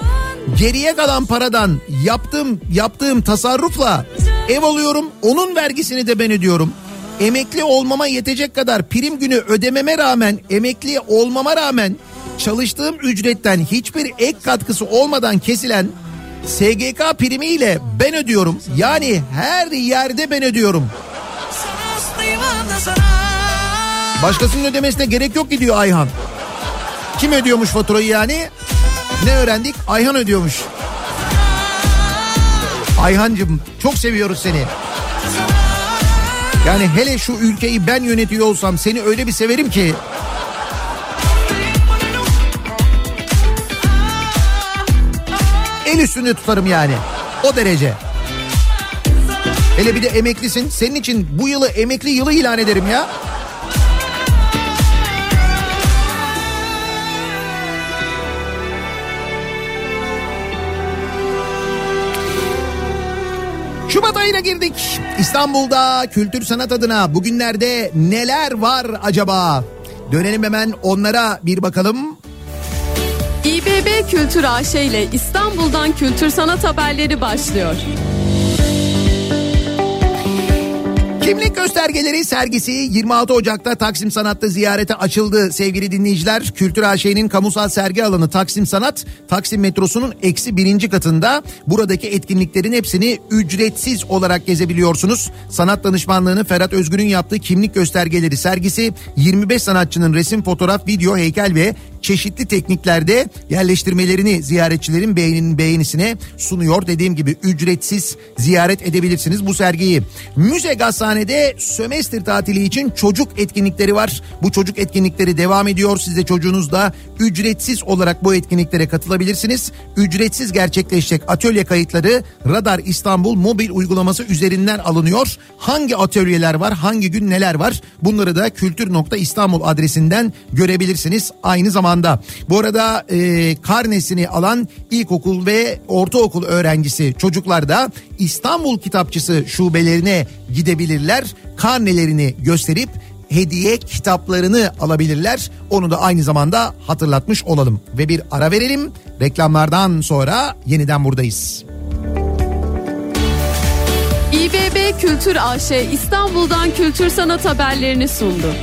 Geriye kalan paradan yaptığım yaptığım tasarrufla ev alıyorum. Onun vergisini de ben ödüyorum. Emekli olmama yetecek kadar prim günü ödememe rağmen, emekli olmama rağmen çalıştığım ücretten hiçbir ek katkısı olmadan kesilen SGK primiyle ben ödüyorum. Yani her yerde ben ödüyorum. Başkasının ödemesine gerek yok ki diyor Ayhan. Kim ödüyormuş faturayı yani? Ne öğrendik? Ayhan ödüyormuş. Ayhancım çok seviyoruz seni. Yani hele şu ülkeyi ben yönetiyor olsam seni öyle bir severim ki. El üstünde tutarım yani. O derece. Hele bir de emeklisin. Senin için bu yılı emekli yılı ilan ederim ya. Şubat ayına girdik. İstanbul'da kültür sanat adına bugünlerde neler var acaba? Dönelim hemen onlara bir bakalım. İBB Kültür AŞ ile İstanbul'dan kültür sanat haberleri başlıyor. Kimlik göstergeleri sergisi 26 Ocak'ta Taksim Sanat'ta ziyarete açıldı sevgili dinleyiciler. Kültür AŞ'nin kamusal sergi alanı Taksim Sanat, Taksim metrosunun eksi birinci katında. Buradaki etkinliklerin hepsini ücretsiz olarak gezebiliyorsunuz. Sanat danışmanlığını Ferhat Özgür'ün yaptığı kimlik göstergeleri sergisi 25 sanatçının resim, fotoğraf, video, heykel ve çeşitli tekniklerde yerleştirmelerini ziyaretçilerin beğeninin beğenisine sunuyor. Dediğim gibi ücretsiz ziyaret edebilirsiniz bu sergiyi. Müze Gazhane'de sömestr tatili için çocuk etkinlikleri var. Bu çocuk etkinlikleri devam ediyor. Siz de çocuğunuz da ücretsiz olarak bu etkinliklere katılabilirsiniz. Ücretsiz gerçekleşecek atölye kayıtları Radar İstanbul mobil uygulaması üzerinden alınıyor. Hangi atölyeler var, hangi gün neler var bunları da kültür.istanbul adresinden görebilirsiniz. Aynı zamanda bu arada e, karnesini alan ilkokul ve ortaokul öğrencisi çocuklar da İstanbul Kitapçısı şubelerine gidebilirler. Karnelerini gösterip hediye kitaplarını alabilirler. Onu da aynı zamanda hatırlatmış olalım. Ve bir ara verelim. Reklamlardan sonra yeniden buradayız. İBB Kültür AŞ İstanbul'dan kültür sanat haberlerini sundu.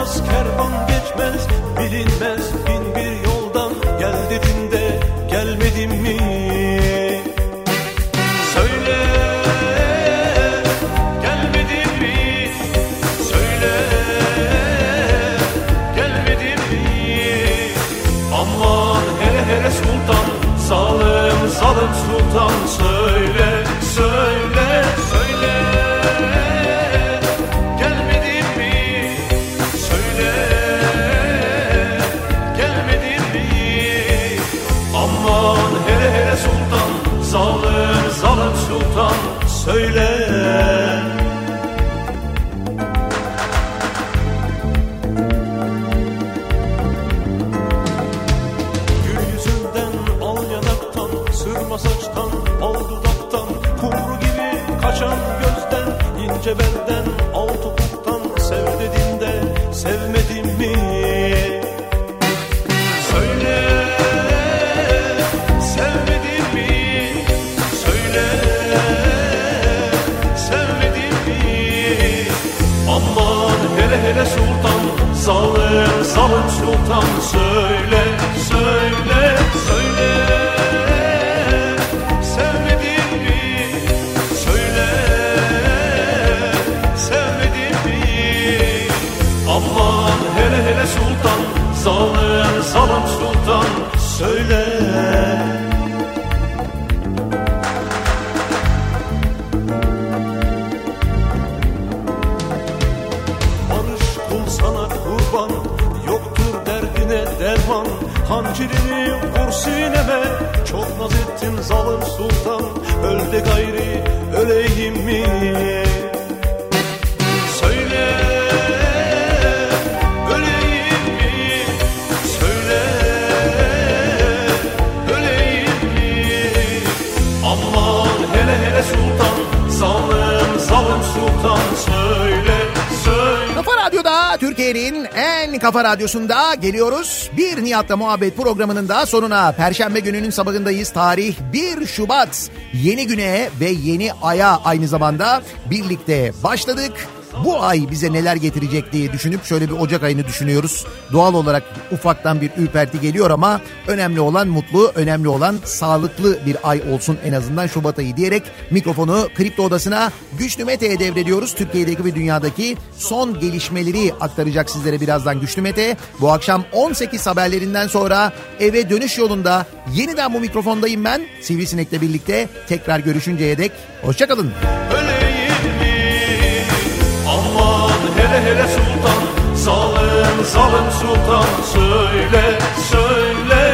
Uçmaz kervan geçmez Bilinmez Söyle. Gül yüzünden al yanaktan Sırma saçtan al dudaktan gibi kaçan gözden ince belden al topuktan Sev dedin de sevmedin mi? Söyle sevmedin mi? Söyle Zalim sultan Söyle söyle söyle. Sevmedin mi? Söyle. Sevmedin mi? Aman hele hele sultan Zalim zalim sultan Söyle Hancirini vur sineme Çok naz ettin zalim sultan. Öl gayri öleyim mi Türkiye'nin en kafa radyosunda geliyoruz. Bir Nihat'la muhabbet programının daha sonuna Perşembe gününün sabahındayız. Tarih 1 Şubat. Yeni güne ve yeni aya aynı zamanda birlikte başladık. Bu ay bize neler getirecek diye düşünüp şöyle bir Ocak ayını düşünüyoruz. Doğal olarak ufaktan bir ürperti geliyor ama önemli olan mutlu, önemli olan sağlıklı bir ay olsun en azından Şubat ayı diyerek mikrofonu Kripto Odası'na Güçlü Mete'ye devrediyoruz. Türkiye'deki ve dünyadaki son gelişmeleri aktaracak sizlere birazdan Güçlü Mete. Bu akşam 18 haberlerinden sonra eve dönüş yolunda yeniden bu mikrofondayım ben. Sivrisinek'le birlikte tekrar görüşünceye dek hoşçakalın. öleyim hele hele sultan Zalim zalim sultan. Söyle söyle